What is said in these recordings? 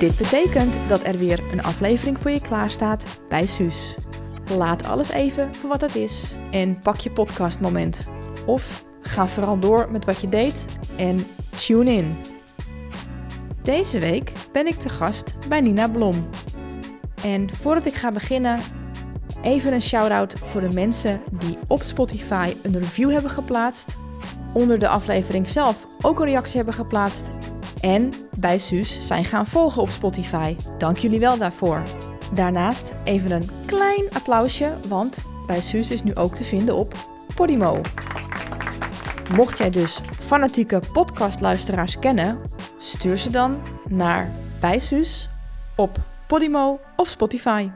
Dit betekent dat er weer een aflevering voor je klaarstaat bij Suus. Laat alles even voor wat het is en pak je podcastmoment. Of ga vooral door met wat je deed en tune in. Deze week ben ik te gast bij Nina Blom. En voordat ik ga beginnen, even een shout-out voor de mensen die op Spotify een review hebben geplaatst, onder de aflevering zelf ook een reactie hebben geplaatst en bij Suus zijn gaan volgen op Spotify. Dank jullie wel daarvoor. Daarnaast even een klein applausje, want bij Suus is nu ook te vinden op Podimo. Mocht jij dus fanatieke podcastluisteraars kennen, stuur ze dan naar bij Suus op Podimo of Spotify.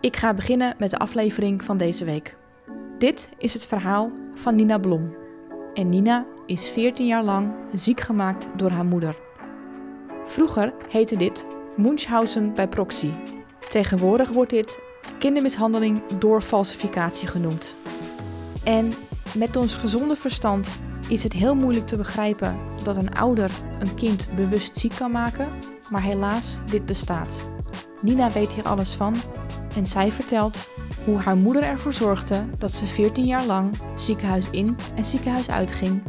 Ik ga beginnen met de aflevering van deze week. Dit is het verhaal van Nina Blom. En Nina is 14 jaar lang ziek gemaakt door haar moeder. Vroeger heette dit Munchausen bij proxy. Tegenwoordig wordt dit kindermishandeling door falsificatie genoemd. En met ons gezonde verstand is het heel moeilijk te begrijpen dat een ouder een kind bewust ziek kan maken, maar helaas, dit bestaat. Nina weet hier alles van en zij vertelt hoe haar moeder ervoor zorgde dat ze 14 jaar lang ziekenhuis in en ziekenhuis uitging,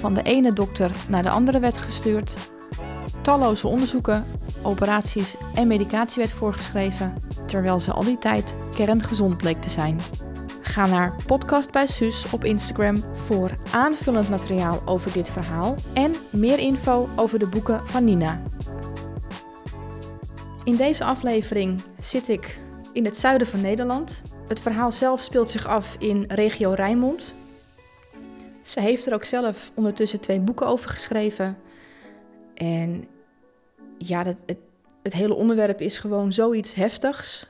van de ene dokter naar de andere werd gestuurd, talloze onderzoeken, operaties en medicatie werd voorgeschreven, terwijl ze al die tijd kerngezond bleek te zijn. Ga naar Podcast bij Suus op Instagram voor aanvullend materiaal over dit verhaal en meer info over de boeken van Nina. In deze aflevering zit ik in het zuiden van Nederland. Het verhaal zelf speelt zich af in regio Rijnmond. Ze heeft er ook zelf ondertussen twee boeken over geschreven. En ja, dat, het, het hele onderwerp is gewoon zoiets heftigs.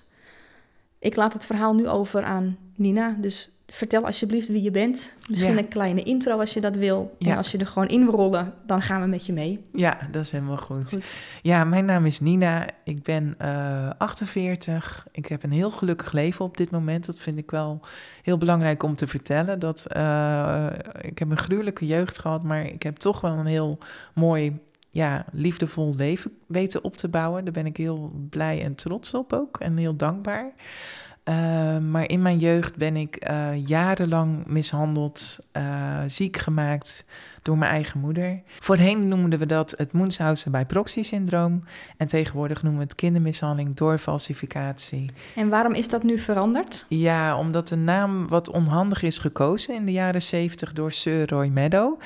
Ik laat het verhaal nu over aan Nina. Dus vertel alsjeblieft wie je bent. Misschien Ja. een kleine intro als je dat wil. En Ja. als je er gewoon in wil rollen, dan gaan we met je mee. Ja, dat is helemaal goed. Goed. Ja, mijn naam is Nina. Ik ben eh 48. Ik heb een heel gelukkig leven op dit moment. Dat vind ik wel heel belangrijk om te vertellen. Dat, eh, ik heb een gruwelijke jeugd gehad, maar ik heb toch wel een heel mooi, ja, liefdevol leven weten op te bouwen. Daar ben ik heel blij en trots op ook en heel dankbaar. Eh, maar in mijn jeugd ben ik eh, jarenlang mishandeld, eh, ziek gemaakt door mijn eigen moeder. Voorheen noemden we dat het Munchausen bij proxy syndroom. En tegenwoordig noemen we het kindermishandeling door falsificatie. En waarom is dat nu veranderd? Ja, omdat de naam wat onhandig is gekozen in de jaren 70 door Sir Roy Meadow.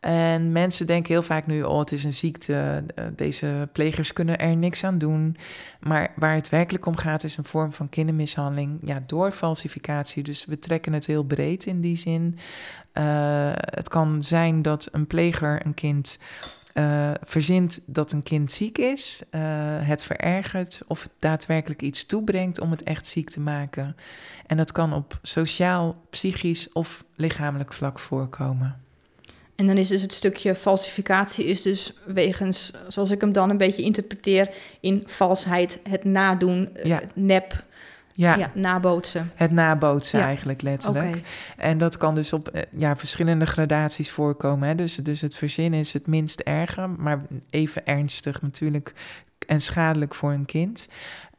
En mensen denken heel vaak nu, oh, het is een ziekte, eh, deze plegers kunnen er niks aan doen. Maar waar het werkelijk om gaat, is een vorm van kindermishandeling ja, door falsificatie. Dus we trekken het heel breed in die zin. Eh, het kan zijn dat een pleger een kind eh, verzint dat een kind ziek is, het verergert of het daadwerkelijk iets toebrengt om het echt ziek te maken. En dat kan op sociaal, psychisch of lichamelijk vlak voorkomen. En dan is dus het stukje falsificatie is dus wegens, zoals ik hem dan een beetje interpreteer, in valsheid, het nadoen, eh, Ja. het nep, Ja, ja. nabootsen. het nabootsen Ja. eigenlijk letterlijk. En dat kan dus op eh, ja, verschillende gradaties voorkomen. Hè? Dus, dus het verzinnen is het minst erge, maar even ernstig natuurlijk en schadelijk voor een kind.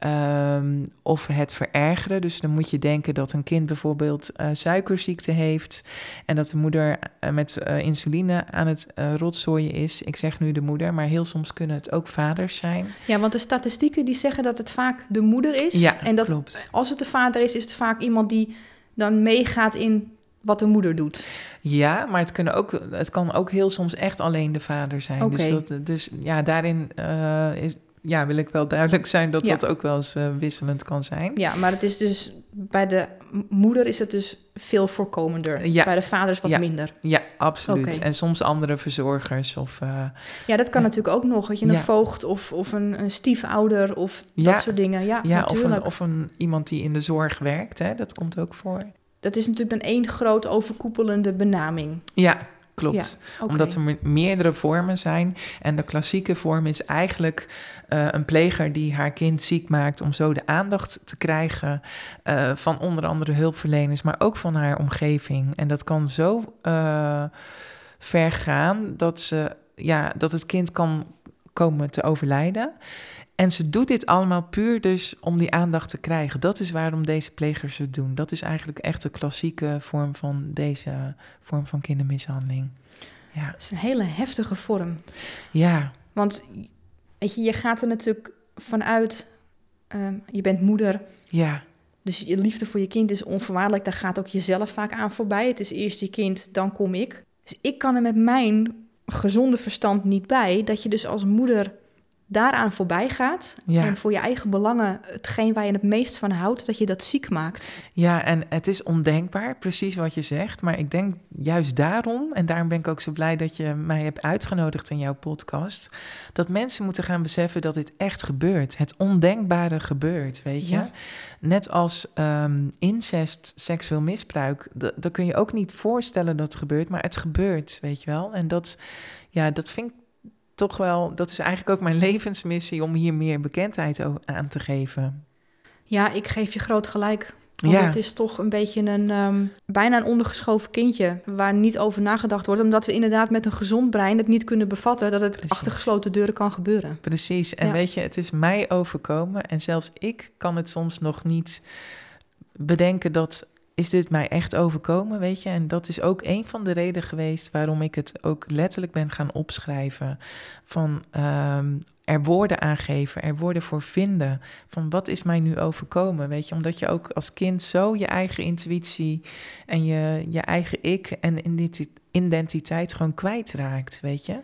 Ehm, of het verergeren. Dus dan moet je denken dat een kind bijvoorbeeld eh, suikerziekte heeft en dat de moeder eh, met eh, insuline aan het rotzooien is. Ik zeg nu de moeder, maar heel soms kunnen het ook vaders zijn. Ja, want de statistieken die zeggen dat het vaak de moeder is. Ja, en dat klopt. als het de vader is, is het vaak iemand die dan meegaat in wat de moeder doet. Ja, maar het, kunnen ook, het kan ook heel soms echt alleen de vader zijn. Dus, dat, dus ja, daarin is, ja, wil ik wel duidelijk zijn dat Ja. dat ook wel eens eh, wisselend kan zijn. Ja, maar het is dus bij de moeder is het dus veel voorkomender. Ja. Bij de vaders wat Ja. minder. Ja, absoluut. En soms andere verzorgers of... eh, Ja, dat kan natuurlijk ook nog. Dat je een voogd of, of een, een stiefouder of dat soort dingen. Ja, ja, of, natuurlijk. een, of een, iemand die in de zorg werkt, hè, dat komt ook voor. Dat is natuurlijk dan één groot overkoepelende benaming. Ja, klopt. Omdat er me- meerdere vormen zijn. En de klassieke vorm is eigenlijk eh, een pleger die haar kind ziek maakt om zo de aandacht te krijgen eh, van onder andere hulpverleners, maar ook van haar omgeving. En dat kan zo eh, ver gaan dat, ze, ja, dat het kind kan komen te overlijden. En ze doet dit allemaal puur dus om die aandacht te krijgen. Dat is waarom deze plegers het doen. Dat is eigenlijk echt de klassieke vorm van deze vorm van kindermishandeling. Ja. Dat is een hele heftige vorm. Ja. Want weet je, je gaat er natuurlijk vanuit, ehm, je bent moeder. Ja. Dus je liefde voor je kind is onvoorwaardelijk. Daar gaat ook jezelf vaak aan voorbij. Het is eerst je kind, dan kom ik. Dus ik kan er met mijn gezonde verstand niet bij dat je dus als moeder daaraan voorbij gaat Ja. en voor je eigen belangen hetgeen waar je het meest van houdt, dat je dat ziek maakt. Ja, en het is ondenkbaar, precies wat je zegt. Maar ik denk juist daarom, en daarom ben ik ook zo blij dat je mij hebt uitgenodigd in jouw podcast, dat mensen moeten gaan beseffen dat dit echt gebeurt. Het ondenkbare gebeurt, weet je. Ja. Net als ehm, incest, seksueel misbruik, dat kun je ook niet voorstellen dat het gebeurt, maar het gebeurt, weet je wel. En dat, ja, dat vind ik toch wel, dat is eigenlijk ook mijn levensmissie om hier meer bekendheid aan te geven. Ja, ik geef je groot gelijk. Want Ja. het is toch een beetje een ehm, bijna een ondergeschoven kindje waar niet over nagedacht wordt, omdat we inderdaad met een gezond brein het niet kunnen bevatten dat het Precies. achter gesloten deuren kan gebeuren. Precies. En Ja. weet je, het is mij overkomen. En zelfs ik kan het soms nog niet bedenken dat. Is dit mij echt overkomen, weet je? En dat is ook een van de redenen geweest waarom ik het ook letterlijk ben gaan opschrijven. Van ehm, er woorden aangeven, er woorden voor vinden. Van wat is mij nu overkomen, weet je? Omdat je ook als kind zo je eigen intuïtie en je, je eigen ik en identi- identiteit gewoon kwijtraakt, weet je?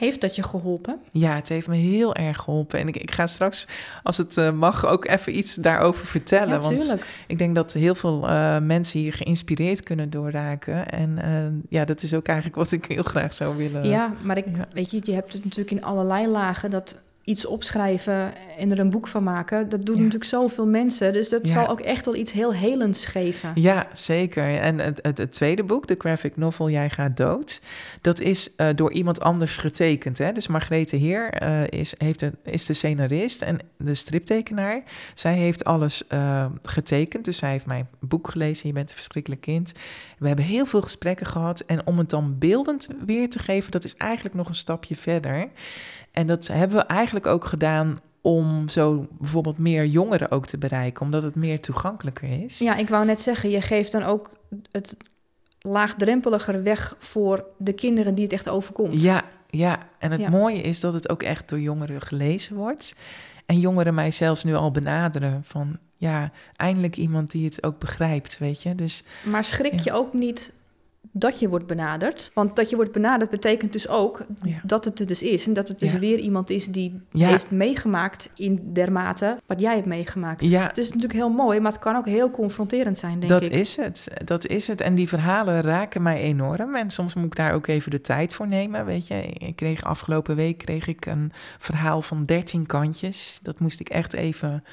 Heeft dat je geholpen? Ja, het heeft me heel erg geholpen. En ik, ik ga straks, als het eh, mag, ook even iets daarover vertellen. Ja, want ik denk dat heel veel eh, mensen hier geïnspireerd kunnen door raken. En eh, ja, dat is ook eigenlijk wat ik heel graag zou willen. Ja, maar ik, ja. weet je, je hebt het natuurlijk in allerlei lagen dat iets opschrijven en er een boek van maken. Dat doen Ja. natuurlijk zoveel mensen. Dus dat Ja. zal ook echt wel iets heel helends geven. Ja, zeker. En het, het, het tweede boek, de graphic novel Jij gaat dood, dat is eh, door iemand anders getekend. Hè? Dus Margrethe Heer eh, is, heeft een, is de scenarist en de striptekenaar. Zij heeft alles eh, getekend, dus zij heeft mijn boek gelezen, Je bent een verschrikkelijk kind. We hebben heel veel gesprekken gehad en om het dan beeldend weer te geven, dat is eigenlijk nog een stapje verder. En dat hebben we eigenlijk ook gedaan om zo bijvoorbeeld meer jongeren ook te bereiken, omdat het meer toegankelijker is. Ja, ik wou net zeggen, je geeft dan ook het laagdrempeliger weg voor de kinderen die het echt overkomt. Ja, ja. En het Ja. mooie is dat het ook echt door jongeren gelezen wordt. En jongeren mij zelfs nu al benaderen van... ja, eindelijk iemand die het ook begrijpt, weet je. Dus Maar schrik Ja. je ook niet dat je wordt benaderd? Want dat je wordt benaderd betekent dus ook Ja. dat het er dus is. En dat het dus Ja. weer iemand is die Ja. heeft meegemaakt in dermate wat jij hebt meegemaakt. ja, Het is natuurlijk heel mooi, maar het kan ook heel confronterend zijn, denk dat ik. is het. Dat is het. En die verhalen raken mij enorm. En soms moet ik daar ook even de tijd voor nemen, weet je. Ik kreeg afgelopen week kreeg ik een verhaal van 13 kantjes. Dat moest ik echt even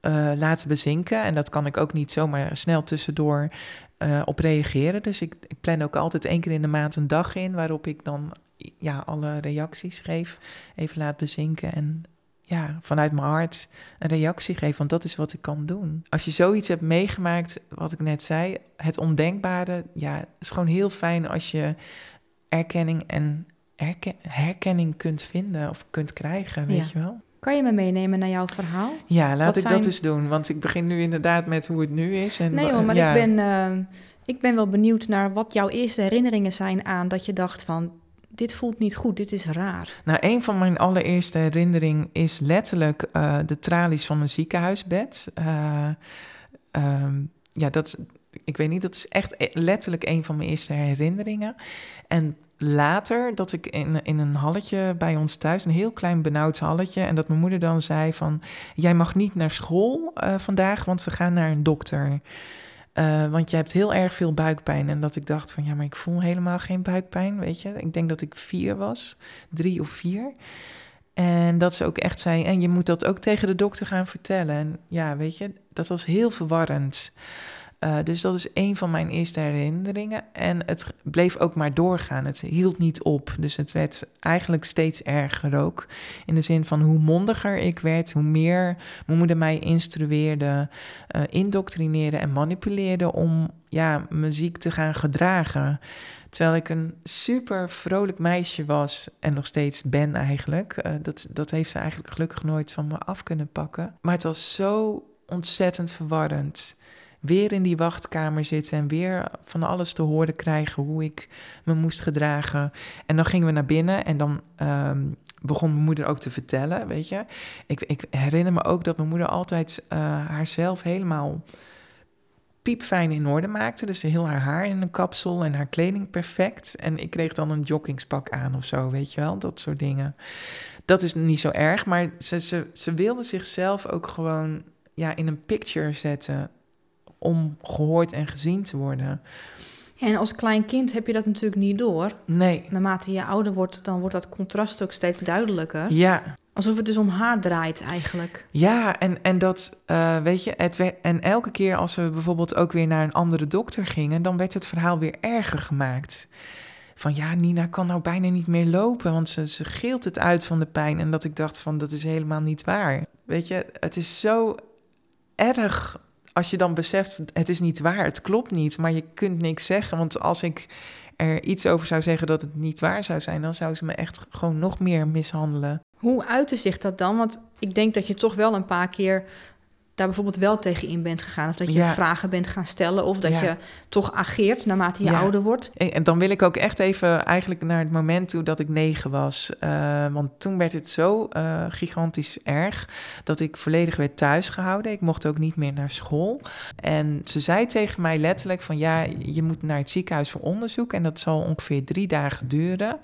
eh, laten bezinken. En dat kan ik ook niet zomaar snel tussendoor eh, op reageren. Dus ik, ik plan ook altijd één keer in de maand een dag in... waarop ik dan ja, alle reacties geef, even laat bezinken... en ja, vanuit mijn hart een reactie geef, want dat is wat ik kan doen. Als je zoiets hebt meegemaakt, wat ik net zei, het ondenkbare, ja, het is gewoon heel fijn als je erkenning en herken- herkenning kunt vinden of kunt krijgen, weet Ja. je wel? Kan je me meenemen naar jouw verhaal? Ja, laat Wat ik zijn- dat eens doen, want ik begin nu inderdaad met hoe het nu is. En, Nee hoor, maar ja. ik, ben, eh, ik ben wel benieuwd naar wat jouw eerste herinneringen zijn aan dat je dacht van... dit voelt niet goed, dit is raar. Nou, een van mijn allereerste herinneringen is letterlijk eh, de tralies van een ziekenhuisbed. Eh, ehm, ja, dat, ik weet niet, dat is echt e- letterlijk een van mijn eerste herinneringen. En later dat ik in, in een halletje bij ons thuis, een heel klein benauwd halletje, en dat mijn moeder dan zei van, jij mag niet naar school eh, vandaag, want we gaan naar een dokter. Eh, want je hebt heel erg veel buikpijn. En dat ik dacht van, ja, maar ik voel helemaal geen buikpijn, weet je. Ik denk dat ik vier was, drie of vier. En dat ze ook echt zei, en je moet dat ook tegen de dokter gaan vertellen. En ja, weet je, dat was heel verwarrend. Uh, dus dat is een van mijn eerste herinneringen. En het bleef ook maar doorgaan. Het hield niet op. Dus het werd eigenlijk steeds erger ook. In de zin van hoe mondiger ik werd, hoe meer mijn moeder mij instrueerde, uh, indoctrineerde en manipuleerde om ja, muziek te gaan gedragen. Terwijl ik een super vrolijk meisje was en nog steeds ben eigenlijk. Uh, dat, dat heeft ze eigenlijk gelukkig nooit van me af kunnen pakken. Maar het was zo ontzettend verwarrend. Weer in die wachtkamer zitten en weer van alles te horen krijgen hoe ik me moest gedragen. En dan gingen we naar binnen en dan um, begon mijn moeder ook te vertellen, weet je. Ik, ik herinner me ook dat mijn moeder altijd uh, haarzelf helemaal piepfijn in orde maakte. Dus heel haar haar in een kapsel en haar kleding perfect. En ik kreeg dan een joggingspak aan of zo, weet je wel, dat soort dingen. Dat is niet zo erg, maar ze, ze, ze wilde zichzelf ook gewoon ja, in een picture zetten om gehoord en gezien te worden. en als klein kind heb je dat natuurlijk niet door. Nee. Naarmate je ouder wordt, dan wordt dat contrast ook steeds duidelijker. Ja. Alsof het dus om haar draait eigenlijk. Ja, en, en dat, uh, weet je, het werd, en elke keer als we bijvoorbeeld ook weer naar een andere dokter gingen, dan werd het verhaal weer erger gemaakt. Van ja, Nina kan nou bijna niet meer lopen, want ze, ze gilt het uit van de pijn. En dat ik dacht van, dat is helemaal niet waar. Weet je, het is zo erg als je dan beseft, het is niet waar, het klopt niet, maar je kunt niks zeggen. Want als ik er iets over zou zeggen dat het niet waar zou zijn, dan zou ze me echt gewoon nog meer mishandelen. Hoe uitte zich dat dan? Want ik denk dat je toch wel een paar keer daar bijvoorbeeld wel tegen in bent gegaan. Of dat je vragen bent gaan stellen. Of dat je toch ageert naarmate je ouder wordt. En dan wil ik ook echt even eigenlijk naar het moment toe dat ik negen was. Uh, want toen werd het zo uh, gigantisch erg dat ik volledig werd thuis gehouden. Ik mocht ook niet meer naar school. En ze zei tegen mij letterlijk van ja, je moet naar het ziekenhuis voor onderzoek. En dat zal ongeveer drie dagen duren.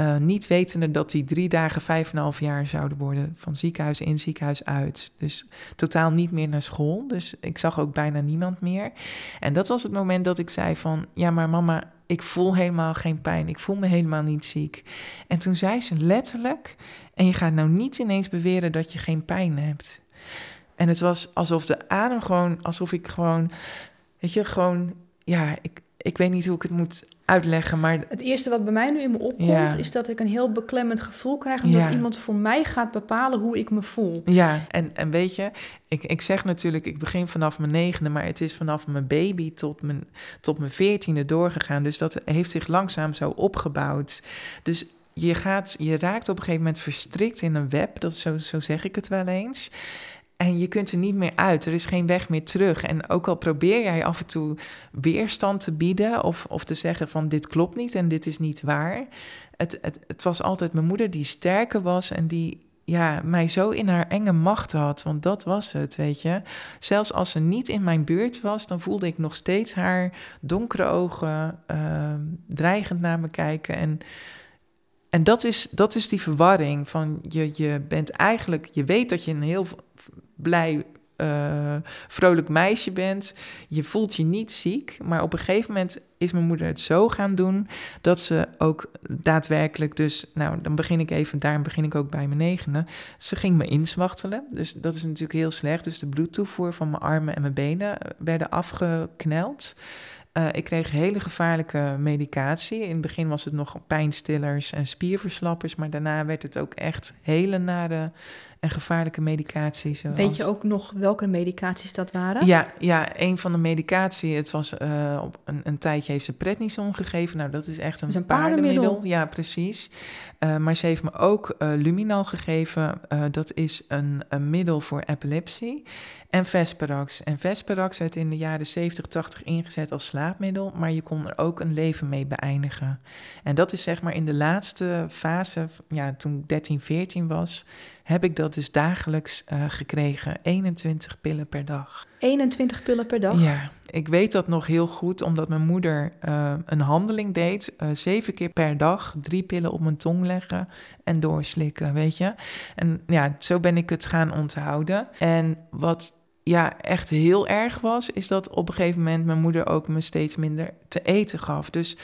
Uh, niet wetende dat die drie dagen vijf en een half jaar zouden worden. Van ziekenhuis in, ziekenhuis uit. Dus totaal niet meer naar school. Dus ik zag ook bijna niemand meer. En dat was het moment dat ik zei van... Ja, maar mama, ik voel helemaal geen pijn. Ik voel me helemaal niet ziek. En toen zei ze letterlijk... En je gaat nou niet ineens beweren dat je geen pijn hebt. En het was alsof de adem gewoon... Alsof ik gewoon... Weet je, gewoon... Ja, ik, ik weet niet hoe ik het moet uitleggen. Maar... Het eerste wat bij mij nu in me opkomt, is dat ik een heel beklemmend gevoel krijg. Omdat iemand voor mij gaat bepalen hoe ik me voel. Ja, en, en weet je, ik, ik zeg natuurlijk, ik begin vanaf mijn negende, maar het is vanaf mijn baby tot mijn, tot mijn veertiende doorgegaan. Dus dat heeft zich langzaam zo opgebouwd. Dus je, gaat, je raakt op een gegeven moment verstrikt in een web, dat, zo, zo zeg ik het wel eens. En je kunt er niet meer uit. Er is geen weg meer terug. En ook al probeer jij af en toe weerstand te bieden of, of te zeggen van dit klopt niet en dit is niet waar. Het, het, het was altijd mijn moeder die sterker was en die ja, mij zo in haar enge macht had. Want dat was het, weet je. Zelfs als ze niet in mijn buurt was, dan voelde ik nog steeds haar donkere ogen uh, dreigend naar me kijken. En en dat is, dat is die verwarring van je, je bent eigenlijk, je weet dat je een heel blij, uh, vrolijk meisje bent. Je voelt je niet ziek. Maar op een gegeven moment is mijn moeder het zo gaan doen dat ze ook daadwerkelijk, dus, nou, dan begin ik even, daarom begin ik ook bij mijn negende. Ze ging me inswachtelen. Dus dat is natuurlijk heel slecht. Dus de bloedtoevoer van mijn armen en mijn benen werden afgekneld. Uh, ik kreeg hele gevaarlijke medicatie. In het begin was het nog pijnstillers en spierverslappers, maar daarna werd het ook echt hele nare en gevaarlijke medicaties. Weet je ook nog welke medicaties dat waren? Ja, ja een van de medicatie, het was uh, op een, een, tijdje heeft ze prednison gegeven. Nou, dat is echt een, is een paardenmiddel. Ja, precies. Uh, maar ze heeft me ook uh, luminal gegeven. dat is een, een middel voor epilepsie. En Vesperax. En Vesperax werd in de jaren 70, 80 ingezet als slaapmiddel, maar je kon er ook een leven mee beëindigen. En dat is zeg maar in de laatste fase, ja, toen 13, 14 was, heb ik dat dus dagelijks uh, gekregen. 21 pillen per dag. 21 pillen per dag? Ja, ik weet dat nog heel goed, omdat mijn moeder uh, een handeling deed. Uh, zeven keer per dag drie pillen op mijn tong leggen en doorslikken, weet je. En ja, zo ben ik het gaan onthouden. En wat ja, echt heel erg was, is dat op een gegeven moment mijn moeder ook me steeds minder te eten gaf. Dus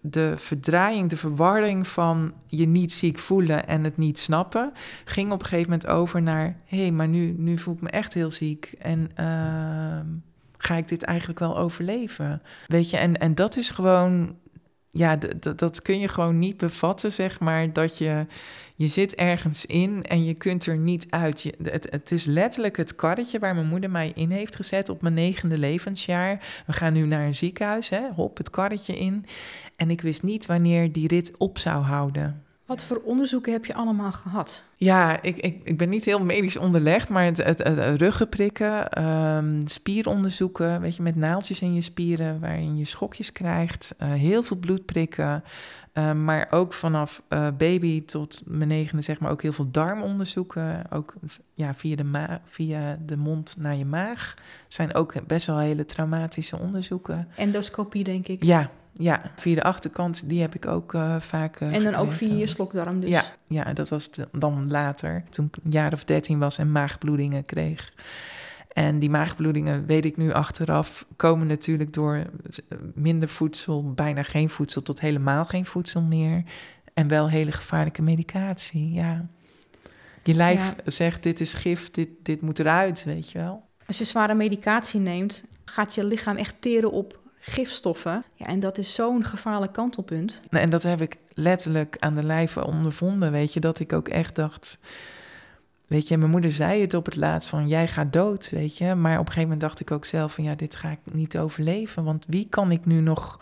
de verdraaiing, de verwarring van je niet ziek voelen en het niet snappen, ging op een gegeven moment over naar: hé, hey, maar nu, nu voel ik me echt heel ziek. En uh, ga ik dit eigenlijk wel overleven? Weet je, en, en dat is gewoon, ja, dat kun je gewoon niet bevatten, zeg maar, dat je, je zit ergens in en je kunt er niet uit. Je, het, het is letterlijk het karretje waar mijn moeder mij in heeft gezet op mijn negende levensjaar. We gaan nu naar een ziekenhuis, hè, hop, het karretje in. En ik wist niet wanneer die rit op zou houden. Wat voor onderzoeken heb je allemaal gehad? Ja, ik, ik, ik ben niet heel medisch onderlegd, maar het, het, het ruggenprikken, um, spieronderzoeken, weet je, met naaldjes in je spieren waarin je schokjes krijgt, uh, heel veel bloed prikken, uh, maar ook vanaf uh, baby tot mijn negende zeg maar ook heel veel darmonderzoeken, ook ja, via, de ma via de mond naar je maag, zijn ook best wel hele traumatische onderzoeken. Endoscopie denk ik. Ja, ja, via de achterkant, die heb ik ook uh, vaak. Uh, en dan ook via je slokdarm dus? Ja, ja dat was dan later, toen ik een jaar of dertien was en maagbloedingen kreeg. En die maagbloedingen, weet ik nu achteraf, komen natuurlijk door minder voedsel, bijna geen voedsel, tot helemaal geen voedsel meer. En wel hele gevaarlijke medicatie, ja. Je lijf zegt, dit is gif, dit, dit moet eruit, weet je wel. Als je zware medicatie neemt, gaat je lichaam echt teren op gifstoffen. Ja, en dat is zo'n gevaarlijk kantelpunt. En dat heb ik letterlijk aan de lijve ondervonden, weet je. Dat ik ook echt dacht... Weet je, mijn moeder zei het op het laatst van jij gaat dood, weet je. Maar op een gegeven moment dacht ik ook zelf van ja, dit ga ik niet overleven. Want wie kan ik nu nog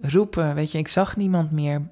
roepen? Weet je, ik zag niemand meer.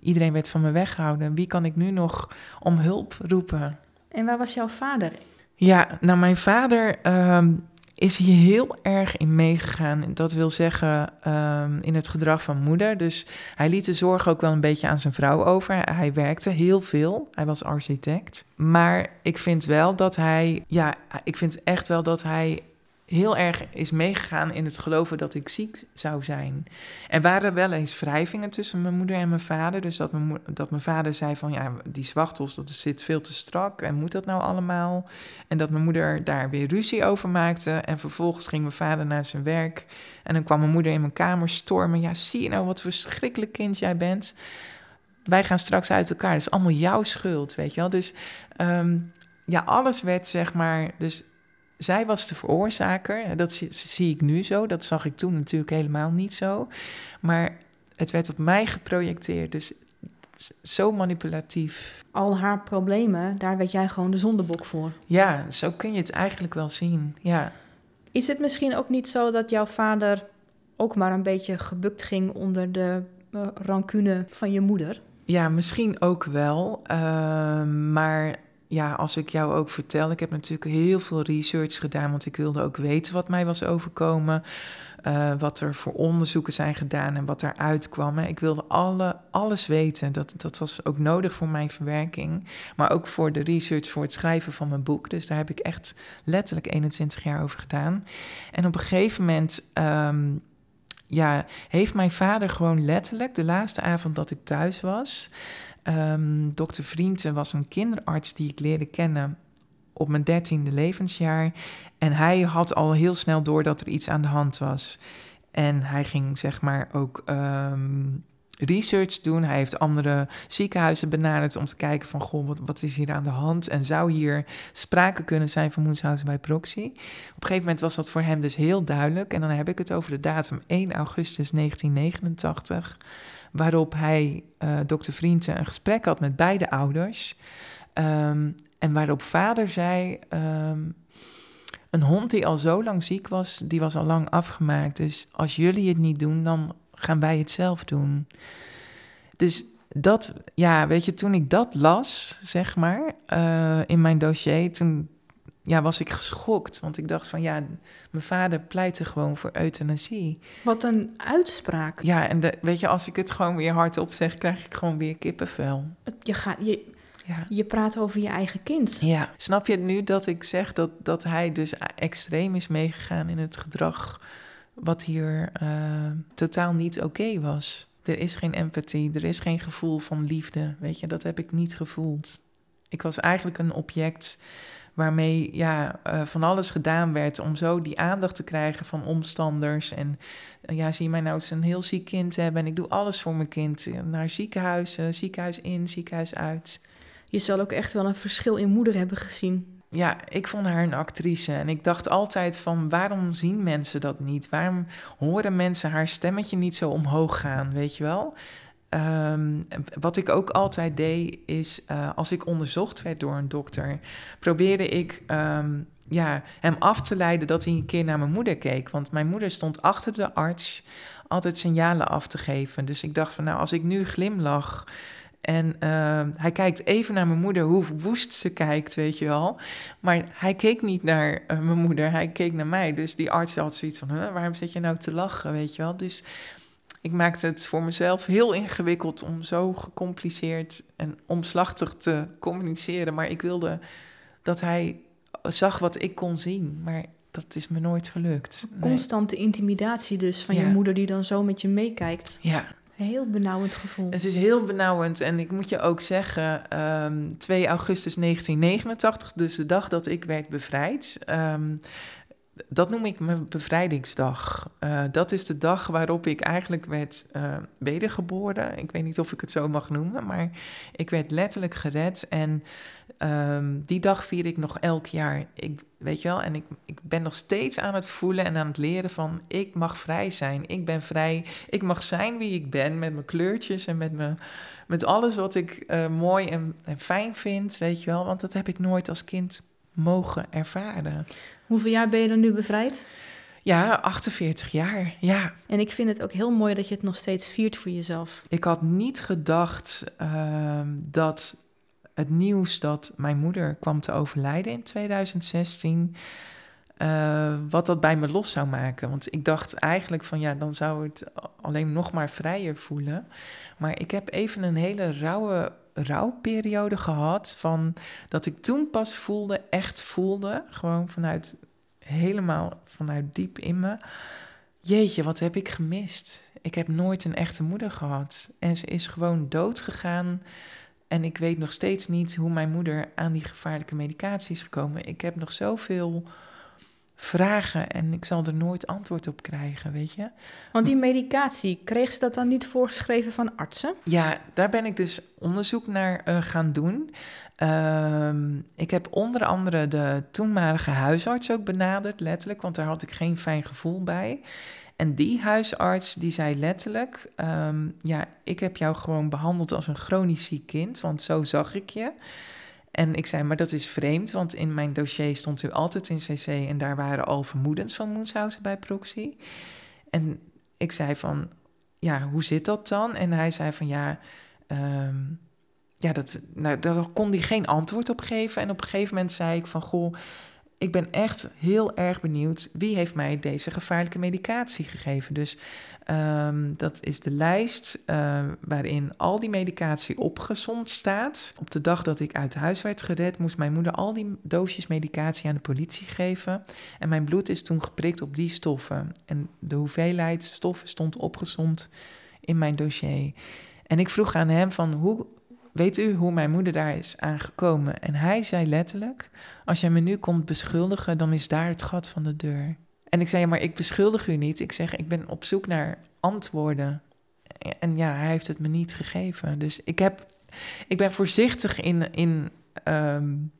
Iedereen werd van me weggehouden. Wie kan ik nu nog om hulp roepen? En waar was jouw vader? Ja, nou mijn vader ehm, is hier heel erg in meegegaan. Dat wil zeggen um, in het gedrag van moeder. Dus hij liet de zorg ook wel een beetje aan zijn vrouw over. Hij werkte heel veel. Hij was architect. Maar ik vind wel dat hij, ja, ik vind echt wel dat hij heel erg is meegegaan in het geloven dat ik ziek zou zijn. Er waren wel eens wrijvingen tussen mijn moeder en mijn vader. Dus dat mijn, dat mijn vader zei van ja, die zwachtels, dat zit veel te strak. En moet dat nou allemaal? En dat mijn moeder daar weer ruzie over maakte. En vervolgens ging mijn vader naar zijn werk. En dan kwam mijn moeder in mijn kamer stormen. Ja, zie je nou wat verschrikkelijk kind jij bent? Wij gaan straks uit elkaar. Dat is allemaal jouw schuld, weet je wel. Dus um, ja, alles werd zeg maar... Dus zij was de veroorzaker. Dat zie, ik nu zo. Dat zag ik toen natuurlijk helemaal niet zo. Maar het werd op mij geprojecteerd. Dus zo manipulatief. Al haar problemen, daar werd jij gewoon de zondebok voor. Ja, zo kun je het eigenlijk wel zien. Ja. Is het misschien ook niet zo dat jouw vader ook maar een beetje gebukt ging onder de uh, rancune van je moeder? Ja, misschien ook wel. Uh, maar ja, als ik jou ook vertel, ik heb natuurlijk heel veel research gedaan, want ik wilde ook weten wat mij was overkomen, uh, wat er voor onderzoeken zijn gedaan en wat eruit kwam. Ik wilde alle, alles weten. Dat, dat was ook nodig voor mijn verwerking, maar ook voor de research, voor het schrijven van mijn boek. Dus daar heb ik echt letterlijk 21 jaar over gedaan. En op een gegeven moment. Um, ja, heeft mijn vader gewoon letterlijk de laatste avond dat ik thuis was, Um, dokter Vrienden was een kinderarts die ik leerde kennen op mijn dertiende levensjaar. En hij had al heel snel door dat er iets aan de hand was. En hij ging zeg maar ook um, research doen. Hij heeft andere ziekenhuizen benaderd om te kijken van... goh, wat, wat is hier aan de hand? En zou hier sprake kunnen zijn van Moenshuizen bij proxy? Op een gegeven moment was dat voor hem dus heel duidelijk. En dan heb ik het over de datum 1 augustus 1989 waarop hij, uh, dokter Vrienden, een gesprek had met beide ouders. Um, en waarop vader zei: um, Een hond die al zo lang ziek was, die was al lang afgemaakt. Dus als jullie het niet doen, dan gaan wij het zelf doen. Dus dat, ja, weet je, toen ik dat las, zeg maar, uh, in mijn dossier, toen ja, was ik geschokt. Want ik dacht van ja, mijn vader pleitte gewoon voor euthanasie. Wat een uitspraak. Ja, en de, weet je, als ik het gewoon weer hardop zeg, krijg ik gewoon weer kippenvel. Je, gaat, je, ja. je praat over je eigen kind. Ja, snap je nu dat ik zeg dat, dat hij dus extreem is meegegaan in het gedrag wat hier uh, totaal niet oké was? Er is geen empathie, er is geen gevoel van liefde. Weet je, dat heb ik niet gevoeld. Ik was eigenlijk een object waarmee ja, uh, van alles gedaan werd om zo die aandacht te krijgen van omstanders. En ja, zie mij nou eens een heel ziek kind hebben en ik doe alles voor mijn kind. Naar ziekenhuizen, ziekenhuis in, ziekenhuis uit. Je zal ook echt wel een verschil in moeder hebben gezien. Ja, ik vond haar een actrice. En ik dacht altijd van, waarom zien mensen dat niet? Waarom horen mensen haar stemmetje niet zo omhoog gaan, weet je wel? Ehm, wat ik ook altijd deed, is uh, als ik onderzocht werd door een dokter, probeerde ik um, ja, hem af te leiden dat hij een keer naar mijn moeder keek. Want mijn moeder stond achter de arts altijd signalen af te geven. Dus ik dacht van, nou, als ik nu glimlach en uh, hij kijkt even naar mijn moeder, hoe woest ze kijkt, weet je wel. Maar hij keek niet naar uh, mijn moeder, hij keek naar mij. Dus die arts had zoiets van, huh, waarom zit je nou te lachen, weet je wel. Dus ik maakte het voor mezelf heel ingewikkeld om zo gecompliceerd en omslachtig te communiceren. Maar ik wilde dat hij zag wat ik kon zien. Maar dat is me nooit gelukt. Constante intimidatie dus van je moeder die dan zo met je meekijkt. Ja. Heel benauwend gevoel. Het is heel benauwend. En ik moet je ook zeggen, um, 2 augustus 1989, dus de dag dat ik werd bevrijd. Um, dat noem ik mijn bevrijdingsdag. Uh, dat is de dag waarop ik eigenlijk werd uh, wedergeboren. Ik weet niet of ik het zo mag noemen, maar ik werd letterlijk gered. En um, die dag vier ik nog elk jaar. Ik, weet je wel, en ik, ik ben nog steeds aan het voelen en aan het leren van... ik mag vrij zijn, ik ben vrij, ik mag zijn wie ik ben... met mijn kleurtjes en met, mijn, met alles wat ik uh, mooi en, en fijn vind, weet je wel. Want dat heb ik nooit als kind mogen ervaren. Hoeveel jaar ben je dan nu bevrijd? Ja, 48 jaar, ja. En ik vind het ook heel mooi dat je het nog steeds viert voor jezelf. Ik had niet gedacht uh, dat het nieuws dat mijn moeder kwam te overlijden in 2016... Uh, eh, wat dat bij me los zou maken. Want ik dacht eigenlijk van ja, dan zou het alleen nog maar vrijer voelen. Maar ik heb even een hele rauwe rouwperiode gehad. Van dat ik toen pas voelde, echt voelde, gewoon vanuit helemaal vanuit diep in me. Jeetje, wat heb ik gemist? Ik heb nooit een echte moeder gehad. En ze is gewoon dood gegaan. En ik weet nog steeds niet hoe mijn moeder aan die gevaarlijke medicatie is gekomen. Ik heb nog zoveel vragen en ik zal er nooit antwoord op krijgen, weet je. Want die medicatie, kreeg ze dat dan niet voorgeschreven van artsen? Ja, daar ben ik dus onderzoek naar uh, gaan doen. Uh, ik heb onder andere de toenmalige huisarts ook benaderd, letterlijk, want daar had ik geen fijn gevoel bij. En die huisarts die zei letterlijk: um, Ja, ik heb jou gewoon behandeld als een chronisch ziek kind, want zo zag ik je. En ik zei, maar dat is vreemd, want in mijn dossier stond u altijd in CC en daar waren al vermoedens van Moenshausen bij proxy. En ik zei van, ja, hoe zit dat dan? En hij zei van, ja, um, ja dat, nou, daar kon hij geen antwoord op geven. En op een gegeven moment zei ik van, goh, ik ben echt heel erg benieuwd wie heeft mij deze gevaarlijke medicatie gegeven. Dus um, dat is de lijst uh, waarin al die medicatie opgezond staat. Op de dag dat ik uit huis werd gered, moest mijn moeder al die doosjes medicatie aan de politie geven. En mijn bloed is toen geprikt op die stoffen. En de hoeveelheid stoffen stond opgezond in mijn dossier. En ik vroeg aan hem van hoe Weet u hoe mijn moeder daar is aangekomen? En hij zei letterlijk: Als jij me nu komt beschuldigen, dan is daar het gat van de deur. En ik zei: Maar ik beschuldig u niet. Ik zeg: Ik ben op zoek naar antwoorden. En ja, hij heeft het me niet gegeven. Dus ik, heb, ik ben voorzichtig in, in um,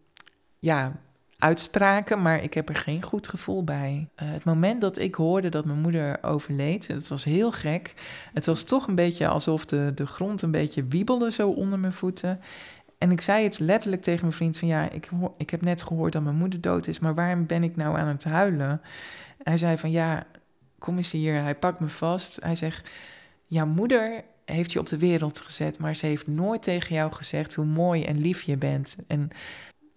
ja, uitspraken, maar ik heb er geen goed gevoel bij. Uh, het moment dat ik hoorde dat mijn moeder overleed, het was heel gek. Het was toch een beetje alsof de, de grond een beetje wiebelde zo onder mijn voeten. En ik zei het letterlijk tegen mijn vriend van ja, ik, ik heb net gehoord dat mijn moeder dood is, maar waarom ben ik nou aan het huilen? Hij zei van ja, kom eens hier. Hij pakt me vast. Hij zegt, jouw moeder heeft je op de wereld gezet, maar ze heeft nooit tegen jou gezegd hoe mooi en lief je bent. En